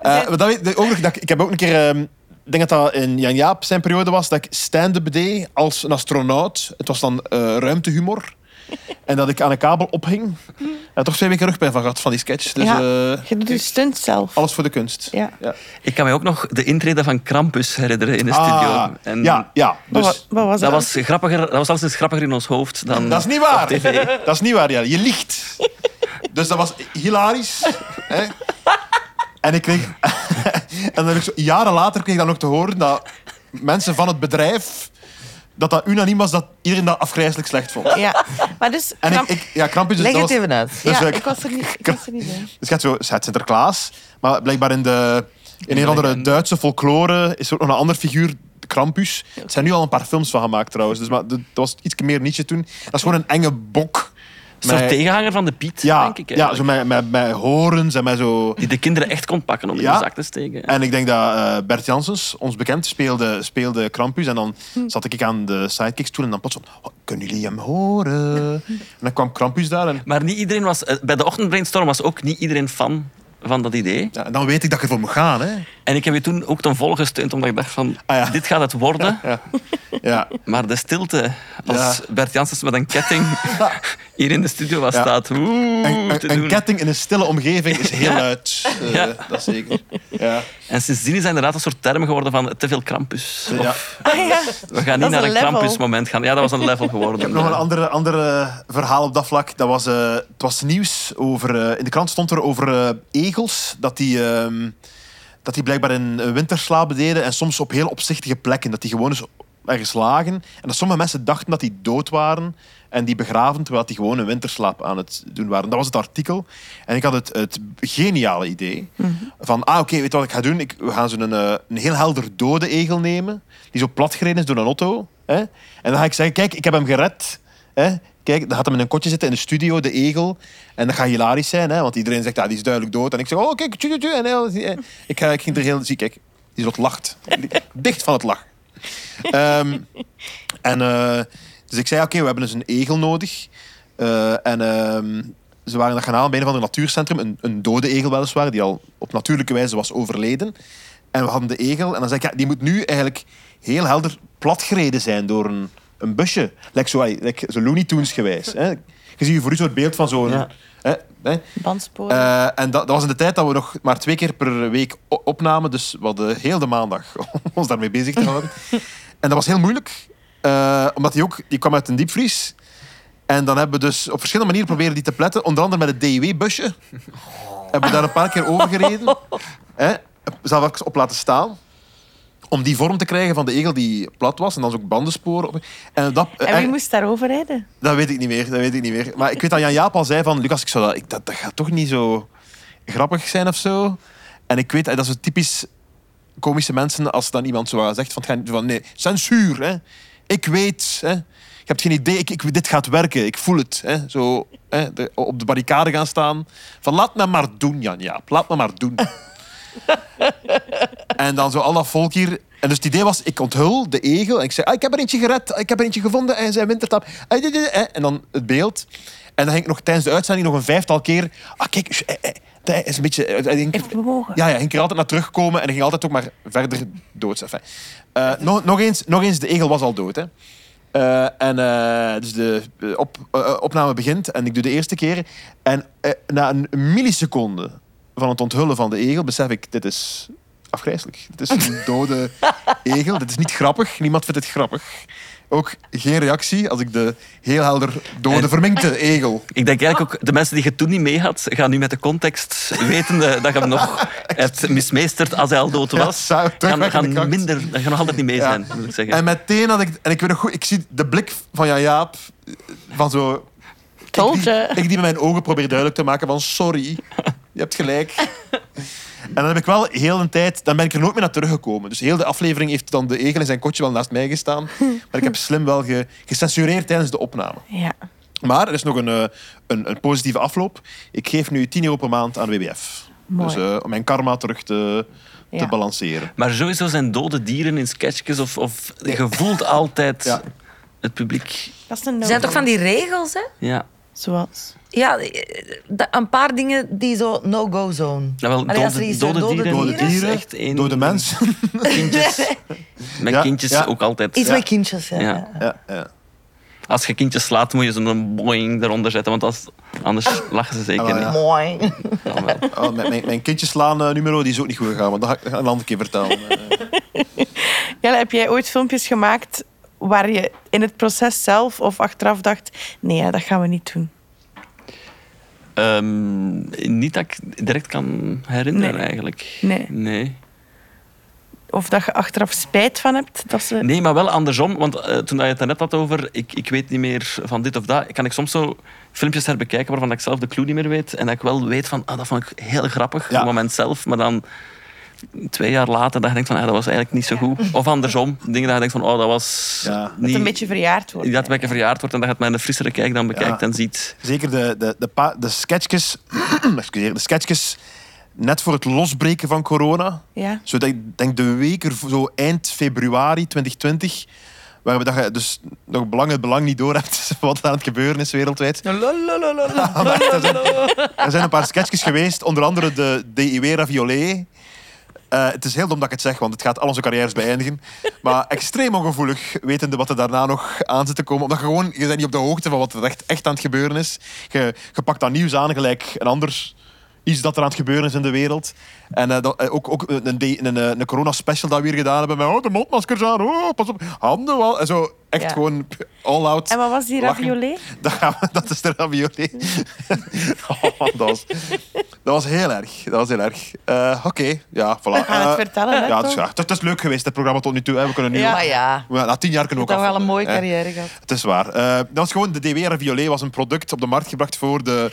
Eh, maar dat weet, ook nog, dat, ik- heb ook een keer... ehm, ik denk dat dat in Jan Jaap zijn periode was, dat ik stand-up deed als een astronaut. Het was dan eh, ruimtehumor. En dat ik aan een kabel ophing. En toch twee weken rugpijn van gehad van die sketch. Dus ja, eh, je doet de stunt zelf. alles voor de kunst. Ja. Ja. Ik kan me ook nog de intrede van Krampus herinneren in de studio. Ah, En ja, ja. Wat, Dus, wat was Dat dat? was, grappiger, dat was alles grappiger in ons hoofd dan dat is niet op waar. tv. Dat is niet waar, ja. Je liegt. Dus dat was hilarisch. Hè? En ik kreeg... en dan heb ik zo, jaren later kreeg ik dan nog te horen dat mensen van het bedrijf... Dat dat unaniem was dat iedereen dat afgrijzelijk slecht vond. Ja, maar dus... En ik, Kramp- ik, ja, Krampus... dus Leg dat het was- even uit. dus, ja, ik was er niet, ik was er niet bij. Dus je hebt zo, je hebt Sinterklaas, maar blijkbaar in, de, in een andere Duitse folklore is er ook nog een ander figuur, Krampus. Er zijn nu al een paar films van gemaakt trouwens, dus, maar dat was iets meer niche toen. Dat is gewoon een enge bok. Een soort tegenhanger van de Piet, ja, denk ik. ja, zo met, met, met horens en met zo... Die de kinderen echt kon pakken om in de zak te steken. En ik denk dat eh, Bert Janssens, ons bekend, speelde, speelde Krampus. En dan Hm. zat ik aan de sidekicks toe en dan plots van... "Oh, kunnen jullie hem horen? En dan kwam Krampus daar en, Maar niet iedereen was... eh, Bij de ochtendbrainstorm was ook niet iedereen fan van dat idee. ja, dan weet ik dat ik ervoor moet gaan. Hè. En ik heb je toen ook ten volle gesteund, omdat ik dacht van... Ah, ja. Dit gaat het worden. Ja. Ja. Maar de stilte, als. Bert Janssens met een ketting hier in de studio was staat... Oeh, Een, te een, ketting in een stille omgeving is heel luid. Ja. Dat zeker. Ja. En sindsdien is dat inderdaad een soort term geworden van te veel krampus. Ja. Ah, ja. we gaan niet naar een een level. krampusmoment gaan. Ja, dat was een level geworden. Ik heb nog een andere, andere verhaal op dat vlak. Dat was, eh, het was nieuws over... eh, in de krant stond er over eh, egels. Dat die, ehm, dat die blijkbaar in een winterslaap deden. En soms op heel opzichtige plekken. Dat die gewoon eens ergens lagen. En dat sommige mensen dachten dat die dood waren. En die begraven terwijl die gewoon een winterslaap aan het doen waren. Dat was het artikel. En ik had het, het geniale idee. Van, ah oké, weet je wat ik ga doen? Ik, we gaan zo'n een, een heel helder dode egel nemen. Die zo platgereden is door een auto. Hè? En dan ga ik zeggen, kijk, ik heb hem gered. Hè? Kijk, dan gaat hem in een kotje zitten in de studio, de egel. En dat gaat hilarisch zijn, hè? want iedereen zegt, ah, die is duidelijk dood. En ik zeg, oh, kijk, tju, tju, tju. En heel, ik, ik ging er heel... Zie, kijk, die zot lacht. Dicht van het lachen. Ehm, en, eh, dus ik zei, oké, we hebben dus een egel nodig. Eh, en ehm, ze waren dat gaan halen bij een van het natuurcentrum. Een, een dode egel weliswaar, die al op natuurlijke wijze was overleden. En we hadden de egel. En dan zei ik, ja, die moet nu eigenlijk heel helder platgereden zijn door een, een busje. Like zo, zo Looney Tunes gewijs. Hè. Je ziet je voor u zo'n beeld van zo'n... Ja. Hè, hè. Bandsporen. Eh, en dat, dat was in de tijd dat we nog maar twee keer per week opnamen. Dus we hadden heel de maandag om ons daarmee bezig te houden. en dat was heel moeilijk. eh, omdat die ook... Die kwam uit een diepvries. En dan hebben we dus op verschillende manieren proberen die te pletten. Onder andere met het DIW-busje. hebben we daar een paar keer over gereden. Hè? Zelf even op laten staan. Om die vorm te krijgen van de egel die plat was. En dan ook bandensporen. op. En dat, en wie moest daarover rijden? dat weet ik niet meer. Dat weet ik niet meer. Maar ik weet dat Jan Jaap al zei van... Lucas, ik zou dat, ik, dat, dat gaat toch niet zo grappig zijn of zo. En ik weet, dat is zo typisch komische mensen als dan iemand zo zegt van, het gaat- van nee, censuur. Hè. Ik weet, hè. je hebt geen idee, ik, ik, dit gaat werken, ik voel het. Hè. Zo, hè, de- op de barricade gaan staan. Van laat me maar doen, Jan Jaap, laat me maar doen. en dan zo al dat volk hier. En dus het idee was, ik onthul de egel. En ik zei, ah, ik heb er eentje gered. Ik heb er eentje gevonden. En zijn wintertap. Ah. En dan het beeld. En dan ging ik nog tijdens de uitzending nog een vijftal keer... Ah, kijk, eh, eh, is een beetje... eh, hij bewogen. ja, ja, ging er altijd naar terugkomen. En hij ging altijd ook maar verder dood. Enfin, nog, nog, eens, nog eens, de egel was al dood. Hè. En dus de op, opname begint en ik doe de eerste keer. En na een milliseconde van het onthullen van de egel besef ik, dit is afgrijselijk. Dit is een dode egel. Dit is niet grappig. Niemand vindt het grappig. ook geen reactie als ik de heel helder dode verminkte egel. Ik denk eigenlijk ook, de mensen die je toen niet mee had, gaan nu met de context weten dat je hem nog hebt mismeesterd als hij al dood Ja, was. zou- gaan, gaan minder, dat gaan nog altijd niet mee zijn, moet ik zeggen. En meteen had ik... En ik weet nog goed, ik zie de blik van Jan Jaap van zo... Ik, die, ik die met mijn ogen probeer duidelijk te maken van sorry, je hebt gelijk. En dan heb ik wel heel een tijd... Dan ben ik er nooit meer naar teruggekomen. Dus heel de aflevering heeft dan de egel in zijn kotje wel naast mij gestaan. Maar ik heb slim wel ge, gecensureerd tijdens de opname. Ja. Maar er is nog een, eh, een, een positieve afloop. Ik geef nu 10 euro per maand aan WWF. Mooi. Dus eh, om mijn karma terug te, Ja. te balanceren. Maar sowieso zijn dode dieren in sketchjes of, of je voelt altijd Ja. het publiek. Dat is een Er no zijn toch van die regels, hè? Ja. Zoals? Ja, eh, een paar dingen die zo no-go zone. Ja, wel, Allee, dode, iets, dode, dode dieren, Dode dieren? dieren, echt één- dode mensen. Kindjes. Met Ja, kindjes ja. ook altijd. Iets Ja. met kindjes, ja. Ja. Ja, ja. Als je kindjes slaat, moet je zo'n boing eronder zetten, want als, anders lachen ze zeker Ah, niet. ja. Mooi. Oh, mijn, mijn, kindjes slaan eh, numero die is ook niet goed gegaan. Maar dat ga ik een andere keer vertellen. Eh, Jelle, heb jij ooit filmpjes gemaakt waar je in het proces zelf of achteraf dacht... Nee, dat gaan we niet doen. Ehm, niet dat ik direct kan herinneren, Nee. eigenlijk. Nee. nee. Of dat je achteraf spijt van hebt. Dat ze... Nee, maar wel andersom. Want eh, toen je het net had over, ik, ik weet niet meer van dit of dat, kan ik soms zo filmpjes herbekijken waarvan ik zelf de clue niet meer weet. En dat ik wel weet van, ah, dat vond ik heel grappig op Ja. het moment zelf. Maar dan twee jaar later dat je denkt van, ah, dat was eigenlijk niet zo goed. Of andersom, dingen dat je denkt van, oh, dat was Ja. Dat niet... het een beetje verjaard wordt. dat het een beetje verjaard wordt en dat je het met een frissere kijk dan bekijkt Ja. en ziet. zeker de, de, de, pa- de sketchjes... excuseer, de sketchjes net voor het losbreken van corona. Ja. Zo denk, denk de week, er, zo eind februari 2020... Waarbij dat je dus nog belang het belang niet door hebt wat er aan het gebeuren is wereldwijd. Maar er, zijn, er zijn een paar sketchjes geweest, onder andere de DIW Raviolé. Eh, het is heel dom dat ik het zeg, want het gaat al onze carrières beëindigen. Maar extreem ongevoelig, wetende wat er daarna nog aan zit te komen. Omdat je gewoon, je bent niet op de hoogte van wat er echt, echt aan het gebeuren is. Je, je pakt dat nieuws aan, gelijk een ander iets dat er aan het gebeuren is in de wereld. En eh, dat, eh, ook, ook een, een, een, een corona-special dat we hier gedaan hebben. Met oh, de mondmaskers aan, oh, pas op, handen wel. En zo, echt Ja. gewoon all out. En wat was die raviolé? Dat, dat is de ravioli. oh, dat, was, dat was heel erg. Dat was heel erg. Eh, Oké, ja, voilà. We gaan het vertellen, hè, ja, het is, toch? ja, het, het is leuk geweest, het programma tot nu toe. Hè. We kunnen nu Ja. ja, na tien jaar kunnen we ook wel een mooie carrière gehad. Het is waar. Dat was gewoon, de DW Raviolé was een product op de markt gebracht voor de...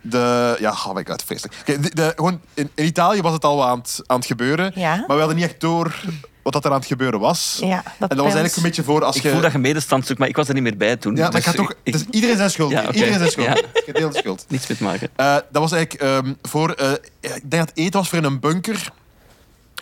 de ja, oh my god, vreselijk. Oké, de, de- gewoon, in, in Italië was het al aan het, aan het gebeuren. Ja. Maar we hadden niet echt door wat dat er aan het gebeuren was. Ja, dat en dat was eigenlijk een beetje voor als Ik je... voel dat je medestand zoekt, maar ik was er niet meer bij toen. Ja, maar Dus ik ga toch... ik- het is iedereen zijn schuld. Ja, oké. Iedereen zijn schuld. Ja. Ik heb heel de schuld. Niets mee te maken. Eh, dat was eigenlijk ehm, voor... eh, ik denk dat het eten was voor in een bunker.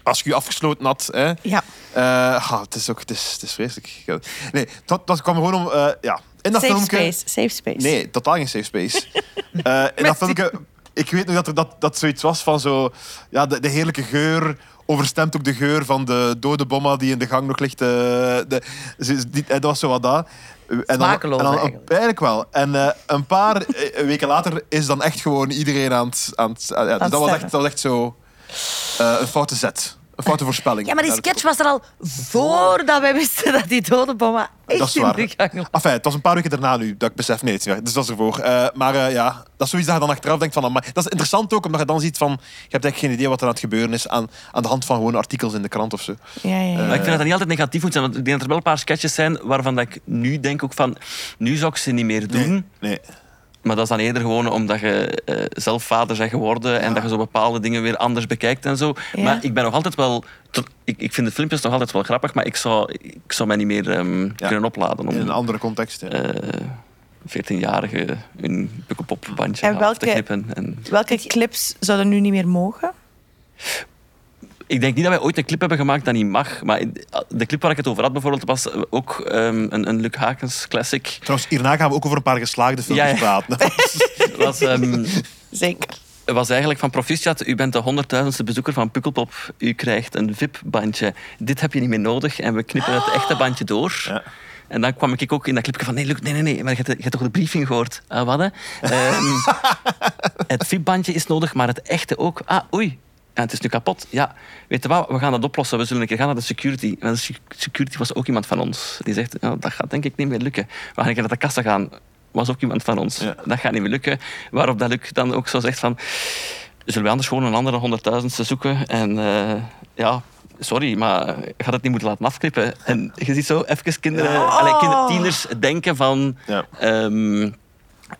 Als je je afgesloten had. Hè. Ja. Eh, het is ook... Het is, het is vreselijk. Nee, dat, dat kwam gewoon om... eh, ja, in dat Safe filmpje... space. Safe space. Nee, totaal geen safe space. In dat filmpje... Ik weet nog dat er dat, dat zoiets was van zo... Ja, de, de heerlijke geur overstemt ook de geur van de dode bomma die in de gang nog ligt. de, ze- die, eh, dat was zo wat dat. En dan- en dan, eigenlijk. Eigenlijk wel. En een paar weken later is dan echt gewoon iedereen aan het... Aan het ja, dus dat, was echt, sterven. dat was echt zo... een foute zet. Een foute voorspelling. Ja, maar die sketch was er al voordat wij wisten dat die dode bomma echt Dat is in waar. de gang was. Enfin, het was een paar weken daarna nu dat ik besef, nee, het is dus dat is ervoor. Eh, maar eh, ja, dat is zoiets dat je dan achteraf denkt van... Maar dat is interessant ook, omdat je dan ziet van... Je hebt eigenlijk geen idee wat er aan het gebeuren is aan, aan de hand van gewoon artikels in de krant of zo. Ja, ja, ja. Maar ik vind dat dat niet altijd negatief moet zijn. Want ik denk dat er wel een paar sketches zijn waarvan dat ik nu denk ook van... Nu zou ik ze niet meer doen. Nee. Maar dat is dan eerder gewoon omdat je eh, zelf vader bent geworden en dat je zo bepaalde dingen weer anders bekijkt en zo. Ja. Maar ik ben nog altijd wel... Ik, ik vind de filmpjes nog altijd wel grappig, maar ik zou, ik zou mij niet meer ehm, kunnen opladen In een om andere context. Ja. eh 14-jarige een pukkelpopbandje En af welke- te knippen. En Welke clips zouden nu niet meer mogen? Ik denk niet dat wij ooit een clip hebben gemaakt dat niet mag. Maar de clip waar ik het over had bijvoorbeeld was ook ehm, een, een Luc Hakens classic. Trouwens, hierna gaan we ook over een paar geslaagde Ja, ja. praten. was, ehm, Zeker. Het was eigenlijk van proficiat, u bent de honderdduizendste bezoeker van Pukkelpop. U krijgt een VIP-bandje. Dit heb je niet meer nodig en we knippen het echte bandje door. Ja. En dan kwam ik ook in dat clipje van, nee, Luc, nee, nee, nee, maar je hebt, je hebt toch de briefing gehoord? Ah, wat, hè? Ehm, het VIP-bandje is nodig, maar het echte ook. Ah, oei. Ja, het is nu kapot. Ja, weet je wat, we gaan dat oplossen. We zullen een keer gaan naar de security. En de sec- security was ook iemand van ons. Die zegt, ja, dat gaat denk ik niet meer lukken. We gaan een keer naar de kassa gaan. Was ook iemand van ons. Ja. Dat gaat niet meer lukken. Waarop dat Luc dan ook zo zegt van... Zullen we anders gewoon een andere honderdduizendste zoeken? En eh, ja... Sorry, maar je gaat het niet moeten laten afknippen. En je ziet zo even kinderen, allee, kinder, tieners denken van... Ja. Ehm,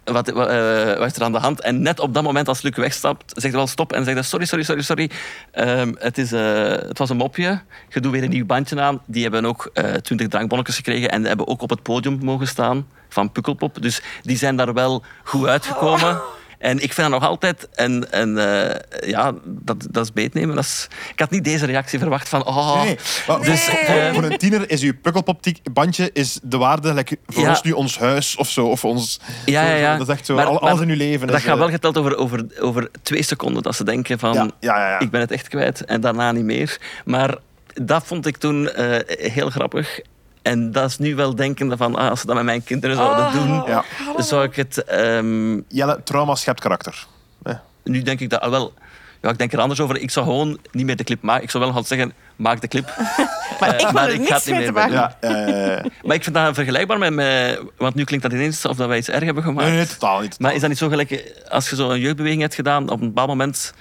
wat, wat, eh, wat is er aan de hand? En net op dat moment, als Luc wegstapt, zegt hij wel stop en zegt hij, sorry, sorry, sorry, sorry. Ehm, het, is, eh, het was een mopje. Je doet weer een nieuw bandje aan. Die hebben ook eh, twintig drankbonnetjes gekregen en hebben ook op het podium mogen staan van Pukkelpop. Dus die zijn daar wel goed uitgekomen. En ik vind dat nog altijd, en, en eh, ja, dat, dat is beetnemen. Dat is, ik had niet deze reactie verwacht van, oh, Nee, maar Dus, voor, ehm, voor een tiener is uw pukkelpop-bandje is de waarde like, voor Ja. ons nu ons huis of zo. Of ons, Ja, ja, ja. Dat is echt zo, Maar- al- alles maar in uw leven. dat is, gaat eh, wel geteld over, over, over twee seconden. Dat ze denken van, Ja, ja, ja, ja. ik ben het echt kwijt. En daarna niet meer. Maar dat vond ik toen eh, heel grappig. En dat is nu wel denken van, ah, als ze dat met mijn kinderen zouden doen, Ja. zou ik het... ehm, Jelle, trauma schept karakter. Eh, nu denk ik dat ah, wel... Ja, ik denk er anders over. Ik zou gewoon niet meer de clip maken. Ik zou wel gaan zeggen, maak de clip. Maar Eh, ik wil maar er ik ga niks het niet mee te meer maken. Ja. Maar ik vind dat vergelijkbaar met... met want nu klinkt dat ineens of dat wij iets erg hebben gemaakt. Nee, nee, totaal niet. Maar is dat niet zo gelijk eh, als je zo een jeugdbeweging hebt gedaan, op een bepaald moment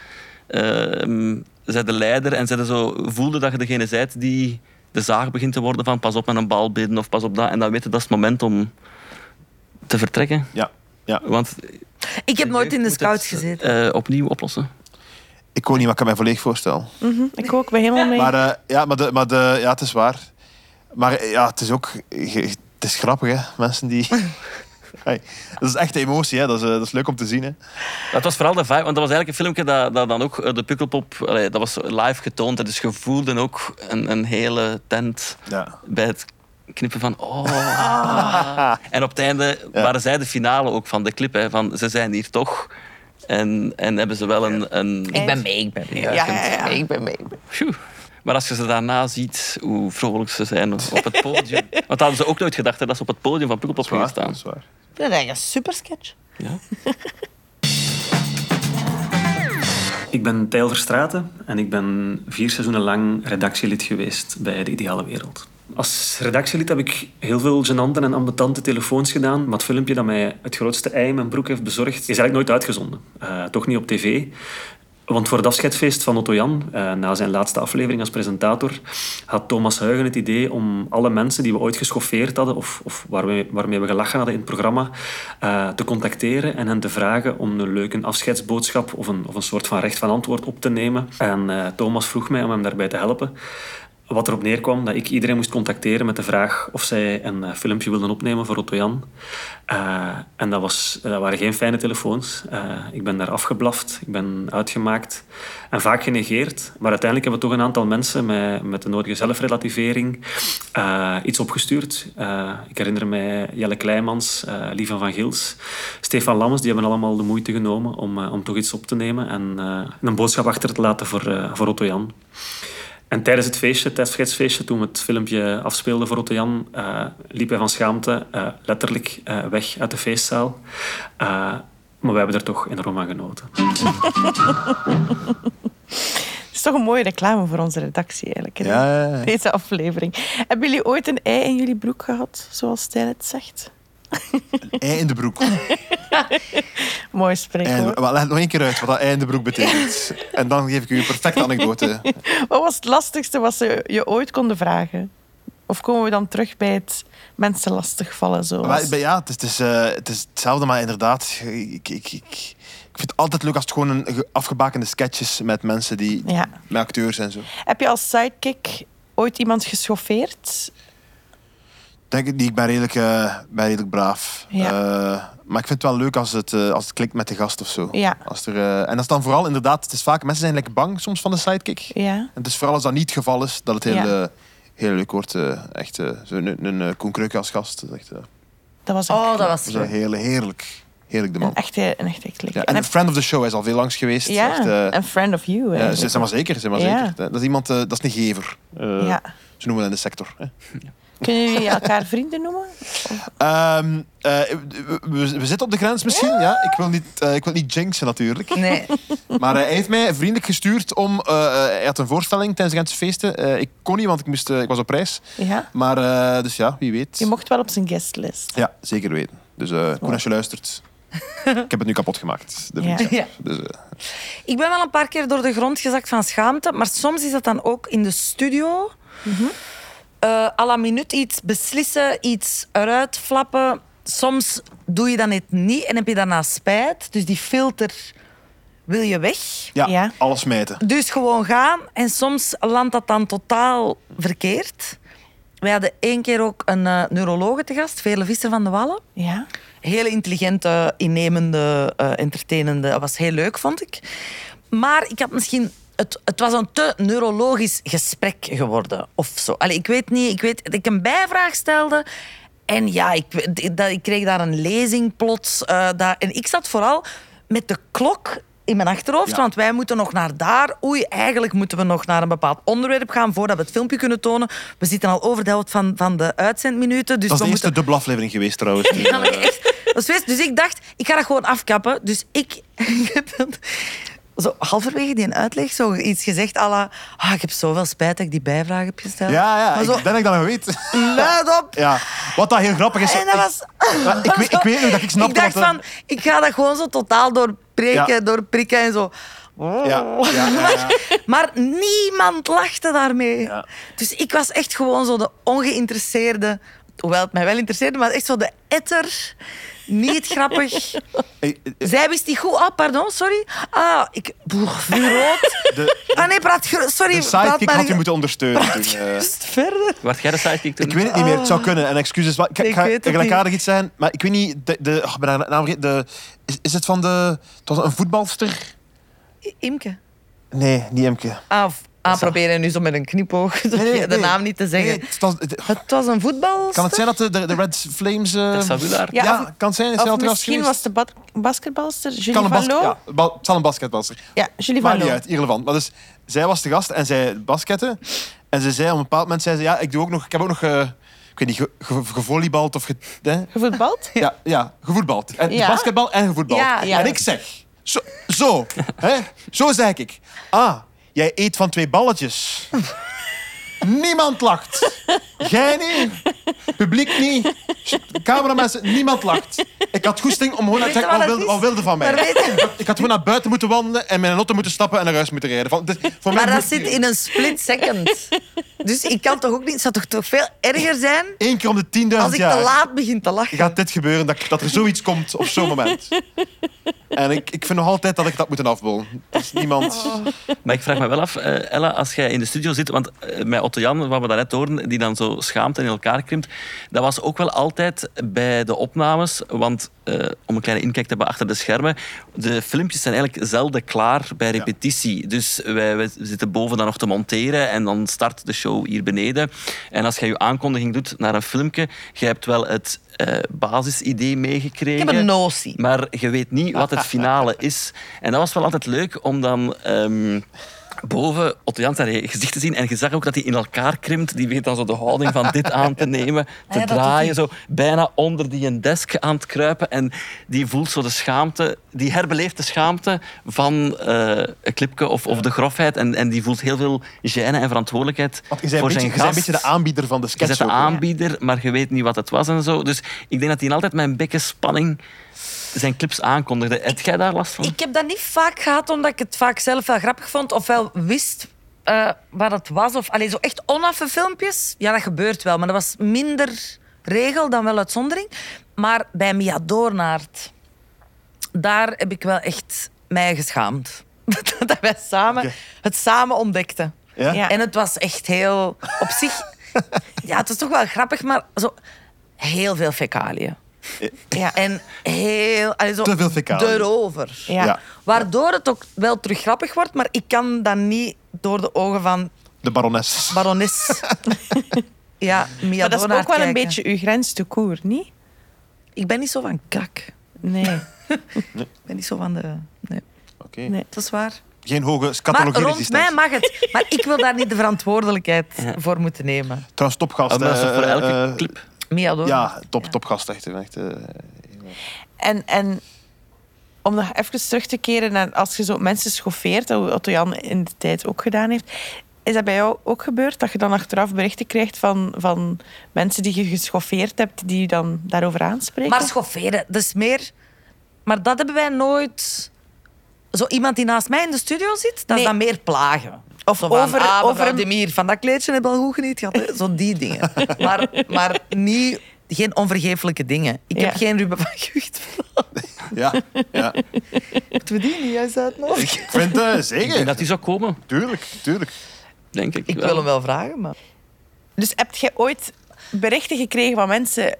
uh, zij de leider en zij zo voelde dat je degene bent die de zaag begint te worden van pas op met een bal bidden of pas op dat. En dan weet je, dat is het moment om te vertrekken. Ja, ja. Want Ik heb nooit in de scouts het, gezeten. eh, opnieuw oplossen. Ik kon niet, maar ik kan mij volledig voorstellen. Mhm, ik ook, ben helemaal mee. Maar, eh, ja, maar, de, maar de, ja, het is waar. Maar eh, ja, het is ook... Het is grappig, hè. Mensen die... Hey, dat is echt emotie, hè. Dat is, eh, dat is leuk om te zien, hè. Dat was vooral de vibe, want dat was eigenlijk een filmpje dat, dat dan ook eh, de Pukkelpop, allee, dat was live getoond. Dus je voelde ook een, een hele tent Ja. bij het knippen van oh. En op het einde Ja. waren zij de finale ook van de clip, hè, van ze zijn hier toch. En, en hebben ze wel een... een ik ben mee, ik ben mee. ja, ja, ja. Ik ben mee. Phew. Maar als je ze daarna ziet, hoe vrolijk ze zijn op het podium. Want dat hadden ze ook nooit gedacht, hè, dat ze op het podium van Pukkelpop gingen Dat staan. is waar. Ik vind dat eigenlijk een super sketch. Ja. Ik ben Tijl Verstraeten en ik ben vier seizoenen lang redactielid geweest bij De Ideale Wereld. Als redactielid heb ik heel veel gênante en ambetante telefoons gedaan, maar het filmpje dat mij het grootste ei in mijn broek heeft bezorgd, is eigenlijk nooit uitgezonden. Eh, toch niet op tv. Want voor het afscheidsfeest van Otto Jan, eh, na zijn laatste aflevering als presentator, had Thomas Huygen het idee om alle mensen die we ooit geschoffeerd hadden of, of waarmee, waarmee we gelachen hadden in het programma, eh, te contacteren en hen te vragen om een leuke afscheidsboodschap of een, of een soort van recht van antwoord op te nemen. En eh, Thomas vroeg mij om hem daarbij te helpen. Wat erop neerkwam dat ik iedereen moest contacteren met de vraag of zij een eh, filmpje wilden opnemen voor Otto Jan. Eh, en dat, was, dat waren geen fijne telefoons. Eh, ik ben daar afgeblaft, ik ben uitgemaakt en vaak genegeerd. Maar uiteindelijk hebben we toch een aantal mensen met, met de nodige zelfrelativering iets opgestuurd. Ik herinner mij Jelle Kleimans, Lieve van Gils, Stefan Lammens. Die hebben allemaal de moeite genomen om, om toch iets op te nemen en een boodschap achter te laten voor, voor Otto Jan. En tijdens het feestje, het afscheidsfeestje, toen we het filmpje afspeelden voor Otto Jan, uh, liep hij van schaamte uh, letterlijk uh, weg uit de feestzaal. Uh, maar we hebben er toch enorm van genoten. Het is toch een mooie reclame voor onze redactie eigenlijk. Hè? Ja, ja, ja. Deze aflevering. Hebben jullie ooit een ei in jullie broek gehad, zoals Stijn het zegt? Ei in de broek. Mooi En, spreekwoord. wel, leg nog één keer uit wat dat ei in de broek betekent. En dan geef ik u een perfecte anekdote. Wat was het lastigste wat ze je ooit konden vragen? Of komen we dan terug bij het mensen lastigvallen? Zoals... Maar, ja, het is, het, is, uh, het is hetzelfde, maar inderdaad, ik, ik, ik, ik vind het altijd leuk als het gewoon een afgebakende sketches met mensen die, Ja. met acteurs en zo. Heb je als sidekick ooit iemand geschoffeerd? Denk ik niet, ik ben redelijk, uh, ben redelijk braaf. Ja. Uh, maar ik vind het wel leuk als het, uh, als het klikt met de gast of zo. Ja. Als er, en dat is dan vooral inderdaad, het is vaak, mensen zijn lekker bang soms van de sidekick. Ja. En het is vooral als dat niet het geval is, dat het heel, Ja. heel leuk wordt. echt, zo een, een, een Koen Kreuke als gast. Dat is echt, Dat was een, Oh, dat was dat is een heel, heerlijk, heerlijk de man. een echte, een echte klik. Ja, En en een friend of the show hij is al veel langs geweest. ja, Echt, eh, een friend of you. ja, zeg maar zeker, zeg maar Ja. zeker. Dat is iemand, eh, dat is een gever. Eh, Ja. Zo noemen we dat in de sector. Hè. Kunnen jullie elkaar vrienden noemen? Ehm, eh, we, zitten op de grens misschien. Ja, ik, wil niet, eh, ik wil niet jinxen natuurlijk. Nee. Maar eh, hij heeft mij vriendelijk gestuurd om... eh, hij had een voorstelling tijdens de Gentse feesten. Eh, ik kon niet, want ik, moest, ik was op reis. Ja. Maar eh, dus ja, wie weet. Je mocht wel op zijn guestlist. Ja, zeker weten. Dus eh Koen, als je luistert... ik heb het nu kapot gemaakt, de Ja. Ja. Dus, eh, Ik ben wel een paar keer door de grond gezakt van schaamte, maar soms is dat dan ook in de studio. Eh, à la minuut iets beslissen, iets eruit flappen. Soms doe je dat net niet en heb je daarna spijt. Dus die filter wil je weg. ja, Ja. alles smijten. Dus gewoon gaan. En soms landt dat dan totaal verkeerd. We hadden één keer ook een eh neurologe te gast, Veerle Visser van de Wallen. Ja. Hele intelligente, innemende, eh entertainende. Dat was heel leuk, vond ik. Maar ik had misschien... Het, het was een te neurologisch gesprek geworden. Of zo. Allee, ik weet niet. Ik weet dat ik een bijvraag stelde. En ja, ik, dat, ik kreeg daar een lezing plots. eh, en ik zat vooral met de klok in mijn achterhoofd. Ja. Want wij moeten nog naar daar. Oei, eigenlijk moeten we nog naar een bepaald onderwerp gaan voordat we het filmpje kunnen tonen. We zitten al over de helft van, van de uitzendminuten. Dus Dat is de eerste moeten... dubbele aflevering geweest trouwens. Dus, Ja, maar echt. Dus ik dacht, ik ga dat gewoon afkappen. Dus ik, zo halverwege die uitleg zo iets gezegd à la, ah, ik heb zoveel spijt dat ik die bijvraag heb gesteld. ja, ja, Maar ik denk dat ik dat nog weet. luid op. ja. Wat dat heel grappig is... En dat was... Ja, ik, weet, ik weet nog dat ik snapte Ik dacht dat... van, ik ga dat gewoon zo totaal doorbreken, Ja. doorprikken en zo. Ja, ja, ja, ja. Maar niemand lachte daarmee. Dus ik was echt gewoon zo de ongeïnteresseerde... Hoewel het mij wel interesseerde, maar echt zo de etter. Niet grappig. Hey, eh, Zij wist niet goed. Ah, pardon, sorry. Ah, ik... Boer, vuurrood. De, Ah nee, praat... Sorry, de praat sidekick maar... had je moeten ondersteunen. praat toen, eh. gerust verder. Werd jij de sidekick toen? Ik weet het niet meer, het zou kunnen. En excuses, maar ik, ga gelijkaardig iets zijn. Maar ik weet niet, de, de, oh, ik ben haar naam vergeten. de, is, is het van de... Het was een voetbalster? Imke. Nee, niet Emke. Ah, f- ah proberen nu zo met een knipoog de naam niet te zeggen. Nee, het was, het- Het was een voetbal. kan het zijn dat de, de, de Red Flames... eh, Willaert? Ja, ja, of- kan het zijn. Is Of misschien was de ba- basketbalster Julie kan van Loo. ja, het zal een basketbalster. Ja, Julie Maakt van niet Loo. uit, irrelevant. Maar dus, zij was de gast en zij basketten. En ze zei op een bepaald moment, zei ze, ja, ik, doe ook nog, ik heb ook nog, eh, ik weet niet, ge, ge- gevolleybald of... Ge, hè? Gevoetbald? Ja, ja, gevoetbald. En Ja. Basketbal en gevoetbald. Ja, ja. En ik zeg, zo, zo, hè, zo zeg ik. Ah, jij eet van twee balletjes. Niemand lacht. Jij niet. Publiek niet. Cameramensen, niemand lacht. Ik had goesting om gewoon te zeggen, wat wilde, is? wat wilde van mij? Maar weet je- Ik had gewoon naar buiten moeten wandelen en met een auto moeten stappen en naar huis moeten rijden. Van, voor mij Maar dat moet- zit in een split second. Dus ik kan toch ook niet... Het zou toch, toch veel erger zijn Eén keer om de 10.000 als ik jaar te laat begin te lachen. gaat dit gebeuren, dat, dat er zoiets komt op zo'n moment. En ik, ik vind nog altijd dat ik dat moet afbollen. Er is niemand... Maar ik vraag me wel af, eh, Ella, als jij in de studio zit, want eh, met Otto Jan, wat we daarnet hoorden, die dan zo schaamt en in elkaar krimpt, dat was ook wel altijd bij de opnames, want eh, om een kleine inkijk te hebben achter de schermen, de filmpjes zijn eigenlijk zelden klaar bij repetitie. Dus wij, wij zitten boven dan nog te monteren en dan start de show hier beneden. En als jij je aankondiging doet naar een filmpje, je hebt wel het eh, basisidee Ik meegekregen. heb een notie. Maar je weet niet wat het finale is. En dat was wel altijd leuk om dan ehm, boven Otto Jan zijn gezicht te zien. En je zag ook dat hij in elkaar krimpt. Die weet dan zo de houding van dit aan te nemen, te Ja, draaien. Zo bijna onder die een desk aan het kruipen. En die voelt zo de schaamte, die herbeleeft de schaamte van eh, een clipje of, of de grofheid. En, en die voelt heel veel gêne en verantwoordelijkheid je voor zijn beetje, je gast. bent een beetje de aanbieder van de Je sketch. bent de aanbieder, maar je weet niet wat het was en zo. Dus ik denk dat hij altijd met een bekken spanning zijn clips aankondigde. Heb jij daar last van? Ik heb dat niet vaak gehad, omdat ik het vaak zelf wel grappig vond. Of wel wist eh, wat het was. Of, allee, zo echt onaffe filmpjes. Ja, dat gebeurt wel. Maar dat was minder regel dan wel uitzondering. Maar bij Mia Doornaert, daar heb ik wel echt mij geschaamd. dat wij samen het samen ontdekten. Ja? Ja. En het was echt heel... Op zich... ja, het was toch wel grappig, maar zo... Heel veel fecaliën. Ja. En heel... allee, zo Te veel fecaliën. Erover. Ja. Ja. Waardoor het ook wel terug grappig wordt, maar ik kan dat niet door de ogen van De barones. barones. ja, Mia Maar dat is ook wel een kijken. beetje uw grens te koer, niet? Ik ben niet zo van kak. Nee. Ik ben niet zo van de... Nee, Oké. Nee. dat is waar. Geen hoge Maar rond mij mag het. Maar ik wil daar niet de verantwoordelijkheid voor moeten nemen. Trouwens, topgast. Toch voor eh, elke eh, clip. Mia. Ja, top, topgast. Echt, echt, eh, En, en om nog even terug te keren naar als je zo mensen schoffeert, dat Otto Jan in de tijd ook gedaan heeft. Is dat bij jou ook gebeurd? Dat je dan achteraf berichten krijgt van, van mensen die je geschoffeerd hebt, die je dan daarover aanspreken? Maar schofferen, dat is meer... Maar dat hebben wij nooit... Zo iemand die naast mij in de studio zit, dat Nee. is dan meer plagen. Of Zo van, over- ah, over een- Demir, van dat kleedje heb je al goed geniet gehad. Zo die dingen. maar, maar niet, geen onvergeeflijke dingen. Ik Ja. heb geen Ruben van Gucht. ja, ja. Moeten we die niet juist uitnodigen? Ik vind denk zeker. dat die zou komen, Tuurlijk, tuurlijk. denk ik. Ik wel. wil hem wel vragen, maar... Dus heb jij ooit berichten gekregen van mensen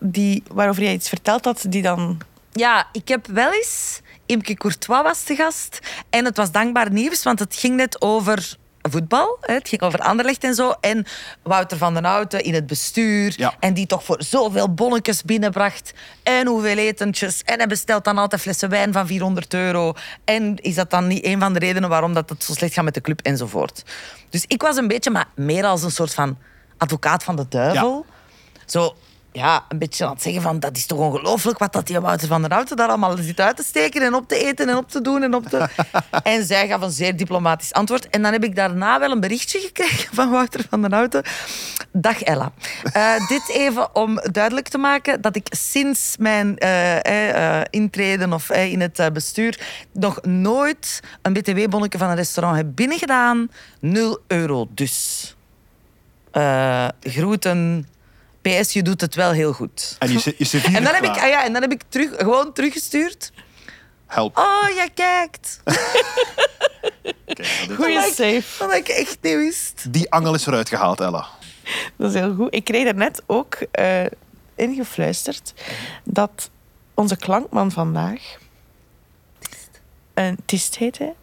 die, waarover jij iets verteld had, die dan... Ja, ik heb wel eens... Imke Courtois was te gast. En het was dankbaar nieuws, want het ging net over voetbal. Het ging over Anderlecht en zo. En Wouter van den Houten in het bestuur. Ja. En die toch voor zoveel bonnetjes binnenbracht. En hoeveel etentjes. En hij bestelt dan altijd flessen wijn van 400 euro. En is dat dan niet een van de redenen waarom dat het zo slecht gaat met de club enzovoort. Dus ik was een beetje, maar meer als een soort van advocaat van de duivel. Zo, ja, een beetje aan het zeggen van... dat is toch ongelooflijk wat dat die Wouter van der Houten daar allemaal zit uit te steken en op te eten en op te doen en op te... en zij gaf een zeer diplomatisch antwoord. En dan heb ik daarna wel een berichtje gekregen van Wouter van der Houten. Dag Ella. Eh, dit even om duidelijk te maken dat ik sinds mijn eh, eh, intreden of in het bestuur nog nooit een btw-bonnetje van een restaurant heb binnengedaan. Nul euro dus. Groeten. PS, je doet het wel heel goed. En je, je En dan heb ik, ah ja, en dan heb ik terug, gewoon teruggestuurd. Help. Oh, jij kijkt. Kijk, dat is- Goeie save. Wat ik echt niet wist. Die angel is eruit gehaald, Ella. Dat is heel goed. Ik kreeg er net ook eh, ingefluisterd dat onze klankman vandaag, een Tist heet hij,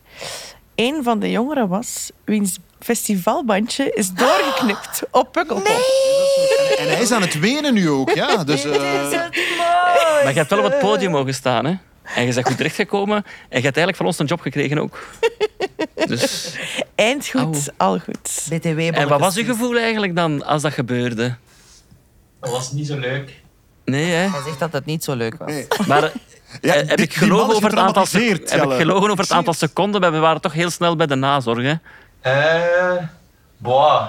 een van de jongeren was wiens festivalbandje is doorgeknipt op Pukkelpop. En hij is aan het wenen nu ook, ja. Dus, eh, Maar je hebt wel op het podium mogen staan, hè? En je bent goed terechtgekomen. En je hebt eigenlijk van ons een job gekregen ook. Dus, Eind goed, Au. al goed. BTW en wat was je gevoel eigenlijk dan als dat gebeurde? Dat was niet zo leuk. Nee, hè? Hij zegt dat het niet zo leuk was. Maar ja, eh, heb ik gelogen over het aantal, heb ik gelogen over het aantal seconden? maar We waren toch heel snel bij de nazorg, hè? Eh, boah.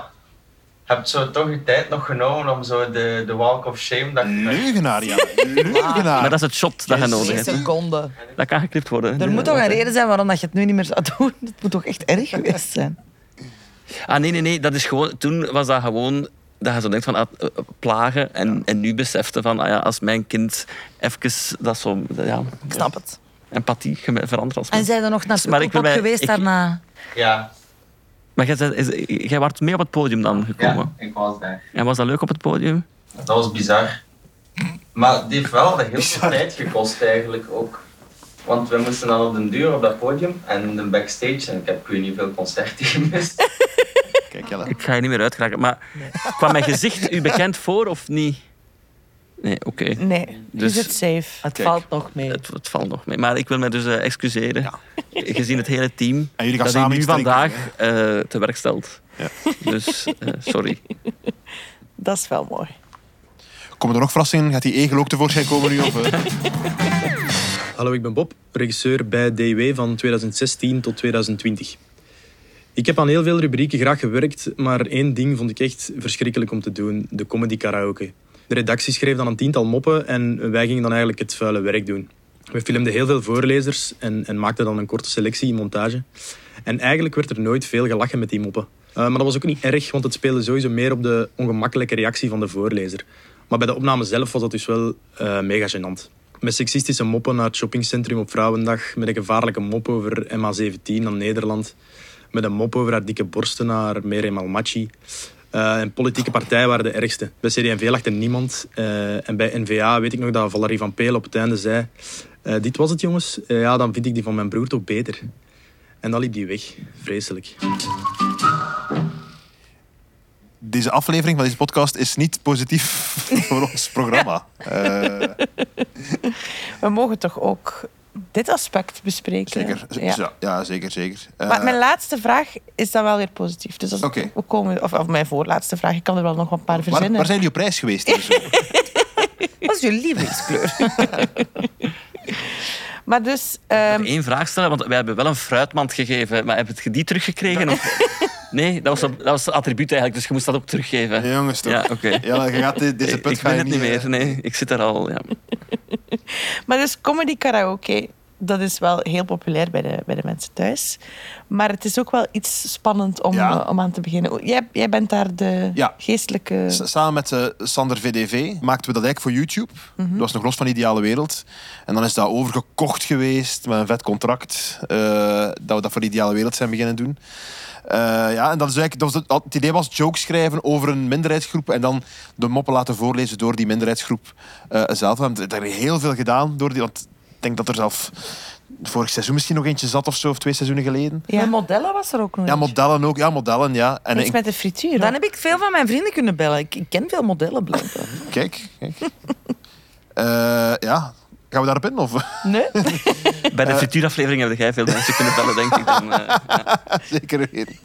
Je hebt zo toch je tijd nog genomen om zo de, de walk of shame... Dat, Leugenaar, ja. Leugenaar. Maar dat is het shot dat je nodig hebt. seconden. Dat kan geknipt worden. Er moet toch een reden zijn waarom dat je het nu niet meer zou doen. Het moet toch echt erg geweest zijn. Ah, nee, nee, nee. Dat is gewoon, toen was dat gewoon dat je zo denkt van ah, eh, plagen. En, en nu besefte van, ah ja, als mijn kind even dat zo... Ja, Ik snap het. empathie verandert als En zijn er nog naar Maar ik mij- geweest ik- daarna? ja, Maar jij, zei- is- jij was mee op het podium dan gekomen. ja, ik was daar. En was dat leuk op het podium? Dat was bizar. Maar het heeft wel heel veel tijd gekost eigenlijk ook. Want we moesten dan op den duur op dat podium en de backstage. En ik heb ik weet niet veel concerten gemist. Kijk. Ik ga je niet meer uitgeraken. Maar kwam mijn gezicht u bekend voor of niet? Nee, oké. Nee, Dus- je zit safe. Het Kijk. valt nog mee. Het, het valt nog mee. Maar ik wil me dus eh, excuseren. Gezien het hele team. En jullie gaan dat samen u nu vandaag eh, te werk stelt. Ja. Dus, eh, sorry. Dat is wel mooi. Komen er nog verrassingen? Gaat die egel ook tevoorschijn komen nu? Of? Hallo, ik ben Bob, regisseur bij DW van 2016 tot 2020. Ik heb aan heel veel rubrieken graag gewerkt, maar één ding vond ik echt verschrikkelijk om te doen: de comedy karaoke. De redactie schreef dan een tiental moppen en wij gingen dan eigenlijk het vuile werk doen. We filmden heel veel voorlezers en, en maakten dan een korte selectie, montage. En eigenlijk werd er nooit veel gelachen met die moppen. Uh, maar dat was ook niet erg, want het speelde sowieso meer op de ongemakkelijke reactie van de voorlezer. Maar bij de opname zelf was dat dus wel uh, mega gênant. Met seksistische moppen naar het shoppingcentrum op Vrouwendag, met een gevaarlijke mop over MH17 aan Nederland, met een mop over haar dikke borsten naar Merem Almachi. Uh, en politieke partijen waren de ergste. Bij CD&V lachte niemand. Uh, en bij N-VA weet ik nog dat Valerie van Peel op het einde zei... Uh, dit was het, jongens. ja, dan vind ik die van mijn broer toch beter. En dan liep die weg. Vreselijk. Deze aflevering van deze podcast is niet positief voor ons programma. Uh... We mogen toch ook dit aspect bespreken. Zeker. Ja. Ja, ja zeker, zeker. Eh, Maar mijn laatste vraag is dan wel weer positief. Dus als we komen, of, of mijn voorlaatste vraag, ik kan er wel nog een paar waar, verzinnen. waar zijn jullie op reis geweest? Wat is je lievelingskleur? Maar dus, ehm, Eén vraag stellen, want wij hebben wel een fruitmand gegeven. Maar heb je die teruggekregen? Of... Nee, dat was, dat was het attribuut eigenlijk, dus je moest dat ook teruggeven. Ja, jongens, toch? Ja, oké. Ja, je gaat de- deze Ik- put ik ga ben je het niet meer. Nee, ik zit daar al. Ja. maar dus comedy karaoke, dat is wel heel populair bij de, bij de mensen thuis. Maar het is ook wel iets spannend om, Ja. eh, om aan te beginnen. Jij, jij bent daar de Ja. geestelijke... S- Samen met eh, Sander VDV maakten we dat eigenlijk voor YouTube. Mhm. Dat was nog los van Ideale Wereld. En dan is dat overgekocht geweest met een vet contract. eh, dat we dat voor Ideale Wereld zijn beginnen doen. Ja, en dat is eigenlijk, dat was het, het idee was jokes schrijven over een minderheidsgroep en dan de moppen laten voorlezen door die minderheidsgroep zelf. We hebben daar heel veel gedaan door die, want denk dat er zelf vorig seizoen misschien nog eentje zat of zo, of twee seizoenen geleden. Ja. Modellen was er ook nog Ja, modellen ook. Ja, modellen, ja. En Iets ik- met de frituur. Dan heb ik veel van mijn vrienden kunnen bellen. Ik, ik ken veel modellen blijkbaar. Kijk, kijk. Eh, ja, gaan we daarop in? Of? Nee? Bij de frituuraflevering hebben jij veel mensen kunnen bellen, denk ik. Dan, eh, ja. Zeker weten.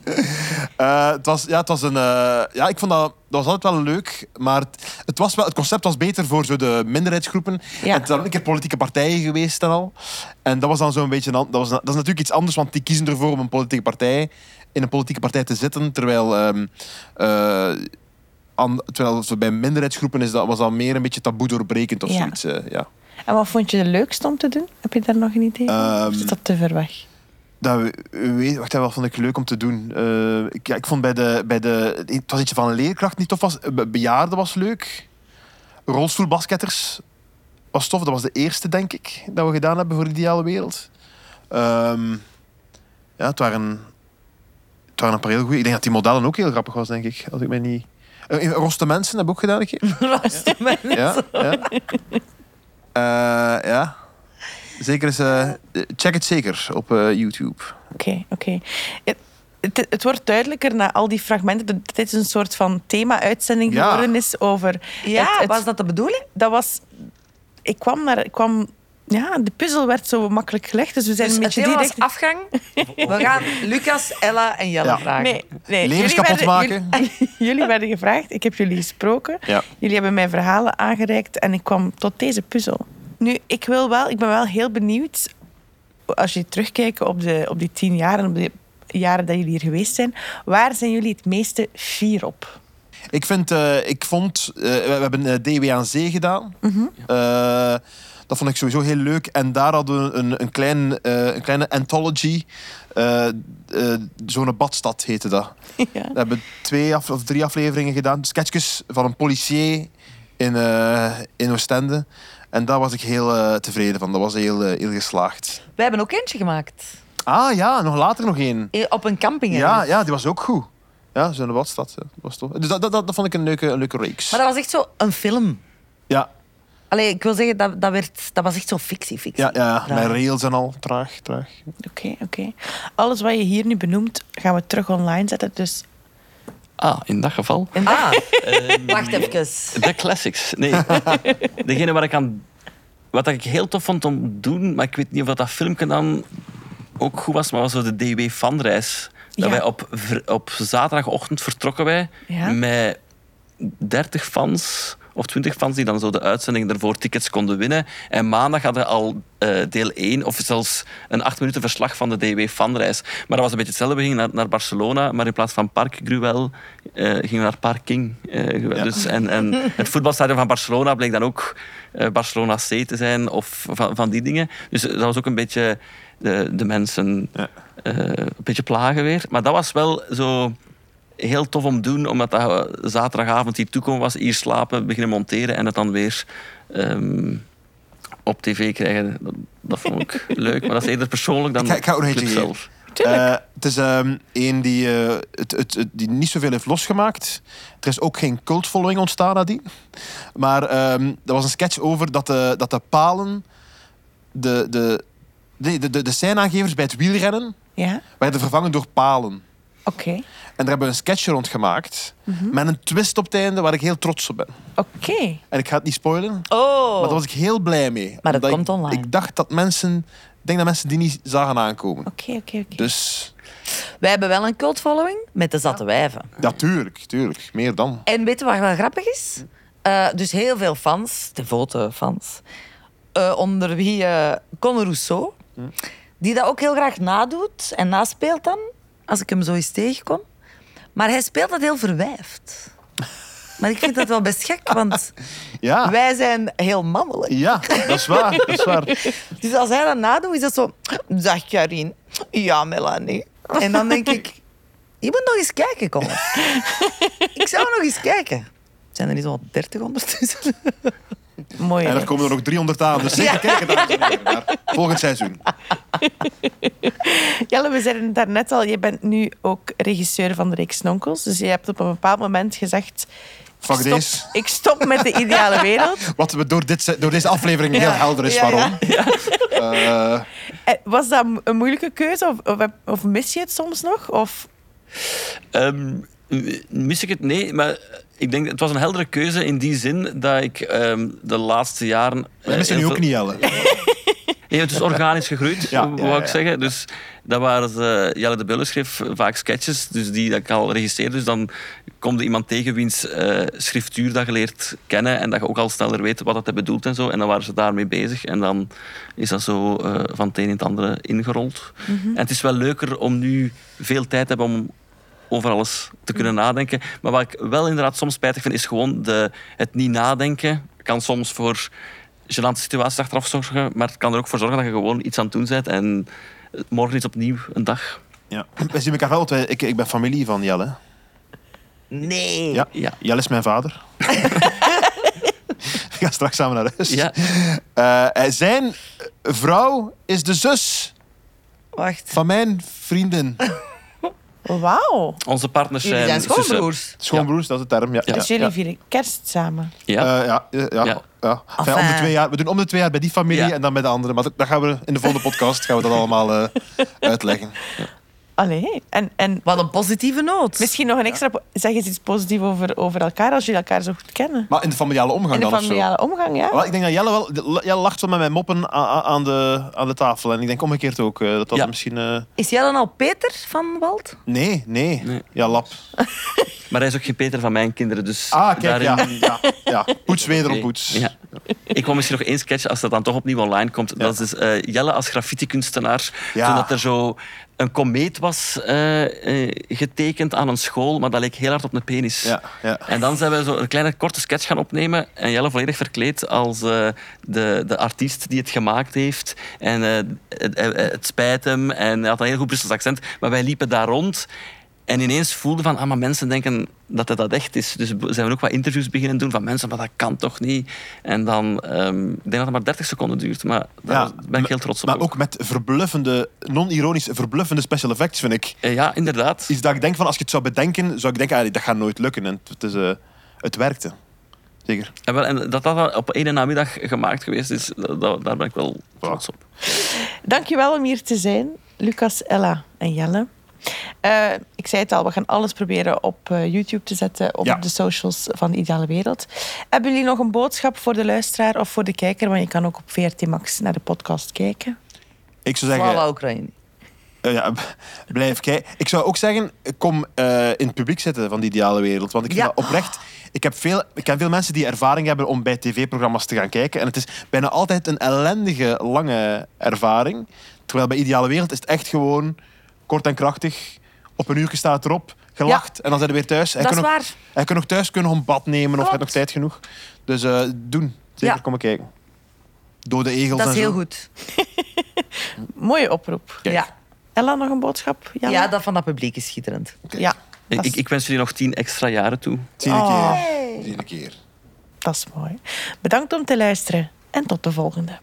Eh, het was, ja, het was een, eh, ja, ik vond dat, dat was altijd wel leuk, maar het, het, was wel, het concept was beter voor zo de minderheidsgroepen. Ja. En het zijn ook een keer politieke partijen geweest en al. En dat was dan zo'n beetje, dat, was, dat is natuurlijk iets anders, want die kiezen ervoor om een politieke partij, in een politieke partij te zitten, terwijl... ehm, eh, an- terwijl bij minderheidsgroepen is dat, was dat meer een beetje taboe doorbrekend of Ja. zoiets. eh, ja. En wat vond je het leukst om te doen? Heb je daar nog een idee van? Ehm, Of is dat te ver weg? Dat we- weet, wacht, wat vond ik leuk om te doen? Eh, ik, ja, ik vond bij de, bij de... Het was iets van een leerkracht niet tof was. Be- Bejaarden was leuk. Rolstoelbasketters was tof. Dat was de eerste, denk ik, dat we gedaan hebben voor Ideale Wereld. Ehm, ja, het waren, het waren een paar heel goede. Ik denk dat die modellen ook heel grappig was, denk ik. Als ik mij niet... Eh, Roste Mensen heb ik ook gedaan een keer. Ja, ja. Eh, ja. Zeker eens, eh, check het zeker op eh, YouTube. Oké, oké. Het, het, het wordt duidelijker na al die fragmenten dat dit een soort van thema-uitzending Ja. geworden is over... Ja, het- het- was dat de bedoeling? dat was... Ik kwam naar... Ik kwam, ja, de puzzel werd zo makkelijk gelegd, dus we zijn Dus een beetje thema was direct... afgang. We gaan Lucas, Ella en Jelle Ja. vragen. Nee, nee. Levens jullie kapot werden- maken. Jullie, jullie werden gevraagd, ik heb jullie gesproken. Ja. Jullie hebben mij verhalen aangereikt en ik kwam tot deze puzzel. Nu, ik, wil wel, ik ben wel heel benieuwd, als je terugkijkt op, de, op die tien jaar en op de jaren dat jullie hier geweest zijn, waar zijn jullie het meeste fier op? Ik, vind, eh, ik vond... eh, we, we hebben eh, DW aan Zee gedaan. Eh, dat vond ik sowieso heel leuk. En daar hadden we een, een, klein, een kleine anthology. Zo'n badstad heette dat. Ja. We hebben twee af, of drie afleveringen gedaan. Sketchjes van een policier in, in Oostende. En daar was ik heel tevreden van. Dat was heel, heel geslaagd. Wij hebben ook eentje gemaakt. Ah ja, nog later nog één. Op een camping. Ja, ja, die was ook goed. Ja, zo'n badstad. ja. Dat was tof. Dus dat, dat, dat vond ik een leuke, een leuke reeks. Maar dat was echt zo een film. Ja, Allee, ik wil zeggen, dat, dat, werd, dat was echt zo fictie, fictie. ja, ja, met rails en al. Traag, traag. Oké, oké. Alles wat je hier nu benoemt, gaan we terug online zetten. Dus Ah, in dat geval. Ah, wacht even. De classics. Nee. Degene waar ik aan... Wat ik heel tof vond om te doen, maar ik weet niet of dat, dat filmpje dan ook goed was, maar was zo de DW-fanreis. Dat Ja. wij op, op zaterdagochtend vertrokken wij Ja. met 30 fans of 20 fans die dan zo de uitzending ervoor tickets konden winnen. En maandag hadden we al eh, deel 1 of zelfs een 8 minuten verslag van de DW-fanreis. Maar dat was een beetje hetzelfde. We gingen naar, naar Barcelona, maar in plaats van Park Gruel eh, gingen we naar Parking. eh. Ja. dus, en, en het voetbalstadion van Barcelona bleek dan ook Barcelona C te zijn of van, van die dingen. Dus dat was ook een beetje de, de mensen Ja. Eh, een beetje plagen weer. Maar dat was wel zo heel tof om te doen, omdat dat eh, zaterdagavond die toekomst was, hier slapen, beginnen monteren en het dan weer ehm, op tv krijgen. Dat, dat vond ik leuk, maar dat is eerder persoonlijk dan Ik ga- ik clip zelf. Eh, het is ehm een die, eh, het, het, het- die niet zoveel heeft losgemaakt. Er is ook geen cultfollowing ontstaan nadien. Maar ehm er was een sketch over dat de, dat de palen... De, de, de, de, de, de seinaangevers bij het wielrennen ja, werden vervangen door palen. Oké. En daar hebben we een sketch rond gemaakt. Mhm. Met een twist op het einde waar ik heel trots op ben. Oké. En ik ga het niet spoilen. Oh. Maar daar was ik heel blij mee. Maar dat komt ik, online. Ik dacht dat mensen... Ik denk dat mensen die niet zagen aankomen. Oké, oké, oké. Dus, Wij hebben wel een cult following met de zatte wijven. ja, tuurlijk, tuurlijk. Meer dan. En weet je wat wel grappig is? Eh, dus heel veel fans, devote fans, eh, onder wie eh Conor Rousseau, die dat ook heel graag nadoet en naspeelt dan, als ik hem zo eens tegenkom. Maar hij speelt dat heel verwijfd. Maar ik vind dat wel best gek, want Ja, wij zijn heel mannelijk. ja dat is waar. Dat is waar. Dus als hij dat nadoet, is dat zo... Dag Karin. Ja, Melanie. En dan denk ik... Je moet nog eens kijken, Conor. ik zou nog eens kijken. Zijn er niet zo'n 30 ondertussen? Mooi. En er komen er nog 300 aan. Dus zeker kijken, dames en heren. naar Volgend seizoen. Jelle, we zeiden het daarnet al, je bent nu ook regisseur van de reeks Nonkels. Dus je hebt op een bepaald moment gezegd... Fuck ik stop, deze. ik stop met de ideale wereld. Wat we door, dit, door deze aflevering heel helder is Ja, waarom. Eh, Was dat een moeilijke keuze of, of, of mis je het soms nog? Of... Ehm, mis ik het? Nee, maar ik denk het was een heldere keuze in die zin dat ik ehm, de laatste jaren. wij eh, missen nu ook niet, Jelle. Nee, het is organisch gegroeid, Ja, wou ja, ja, ik zeggen. Dus dat waren ze, Jelle de Bulle schreef vaak sketches, dus die dat ik al regisseerde. Dus dan komt er iemand tegen wiens eh, schriftuur dat je leert kennen en dat je ook al sneller weet wat dat bedoelt en zo. En dan waren ze daarmee bezig en dan is dat zo eh, van het een in het andere ingerold. En het is wel leuker om nu veel tijd te hebben om over alles te kunnen nadenken. Maar wat ik wel inderdaad soms spijtig vind, is gewoon de, het niet nadenken. Kan soms voor gênante situaties achteraf zorgen, maar het kan er ook voor zorgen dat je gewoon iets aan het doen bent en morgen is opnieuw een dag. Ja. Wij zien elkaar wel, ik, ik ben familie van Jelle. Nee. Ja. Ja. Jelle is mijn vader. We gaan straks samen naar huis. Ja. Eh, zijn vrouw is de zus Wacht. van mijn vriendin. Wauw. Onze partners Jullie zijn... zijn schoonbroers. Schoonbroers, dat is de term. Ja. Ja. Dus jullie vieren kerst samen. Ja. Eh, ja, ja, ja, Ja. ja. Enfin, om de twee jaar, we doen om de twee jaar bij die familie Ja. en dan bij de andere. Maar dat, dat gaan we in de volgende podcast gaan we dat allemaal eh, uitleggen. Allee. En, en Wat een positieve noot. misschien nog een extra... po- Zeg eens iets positiefs over, over elkaar als jullie elkaar zo goed kennen. Maar in de familiale omgang In de dan of zo? familiale omgang, ja. Wel, ik denk dat Jelle wel... Jelle lacht zo met mijn moppen a- a- aan de, aan de tafel. En ik denk omgekeerd ook. eh, dat dat Ja. misschien... eh, Is jij dan al Peter van Wald? Nee, nee, Nee. Ja, lap. Maar hij is ook geen Peter van mijn kinderen, dus Ah, kijk, daarin... ja, ja, ja. Poets wederom Oké. poets. Ja. Ik wil misschien nog één sketch, als dat dan toch opnieuw online komt. Dat is eh, Jelle als graffiti-kunstenaar. Ja. Toen dat er zo een komeet was eh, eh, getekend aan een school, maar dat leek heel hard op een penis. Ja, ja. En dan zijn we zo een kleine korte sketch gaan opnemen en Jelle volledig verkleed als eh, de, de artiest die het gemaakt heeft. En het, het- het spijt hem en hij had een heel goed Brussels accent, maar wij liepen daar rond en ineens voelden van, ah, maar mensen denken dat het dat echt is. Dus zijn we ook wat interviews beginnen doen van mensen, maar dat kan toch niet? En dan, ehm, ik denk dat het maar 30 seconden duurt, maar daar Ja, ben ik heel trots op. Maar ook met verbluffende, non-ironisch verbluffende special effects, vind ik. Eh, ja, inderdaad. Iets dat ik denk van, als je het zou bedenken, zou ik denken, ah, dat gaat nooit lukken. En het, is, eh, het werkte. Zeker. En, wel, en dat dat op één namiddag gemaakt geweest is, dat- dat- daar ben ik wel trots op. Dankjewel om hier te zijn, Lucas, Ella en Jelle. Eh, ik zei het al, we gaan alles proberen op eh, YouTube te zetten, op Ja. de socials van de Ideale Wereld. Hebben jullie nog een boodschap voor de luisteraar of voor de kijker? Want je kan ook op VRT Max naar de podcast kijken. Ik zou zeggen... Voilà, Oekraïne. Eh, ja, blijf kijken. Ik zou ook zeggen, kom eh, in het publiek zitten van die ideale wereld. Want ik vind Ja. dat oprecht... Ik, heb veel, ik ken veel mensen die ervaring hebben om bij tv-programma's te gaan kijken. En het is bijna altijd een ellendige, lange ervaring. Terwijl bij Ideale Wereld is het echt gewoon kort en krachtig. Op een uurtje staat het erop, gelacht en dan zijn we weer thuis. En je Dat is kunt nog- waar. je kunt nog thuis kunnen nog een bad nemen of je Klopt. hebt nog tijd genoeg. Dus eh, doen. Zeker Ja. komen kijken. Dode egels Dat is en heel zo. goed. Mooie oproep. Kijk. Ja. Ella, nog een boodschap? Ja, dat van dat publiek is schitterend. ja Ik, ik, is, ik wens jullie nog tien extra jaren toe. Een Oh. keer. Een keer. dat is mooi. Bedankt om te luisteren en tot de volgende.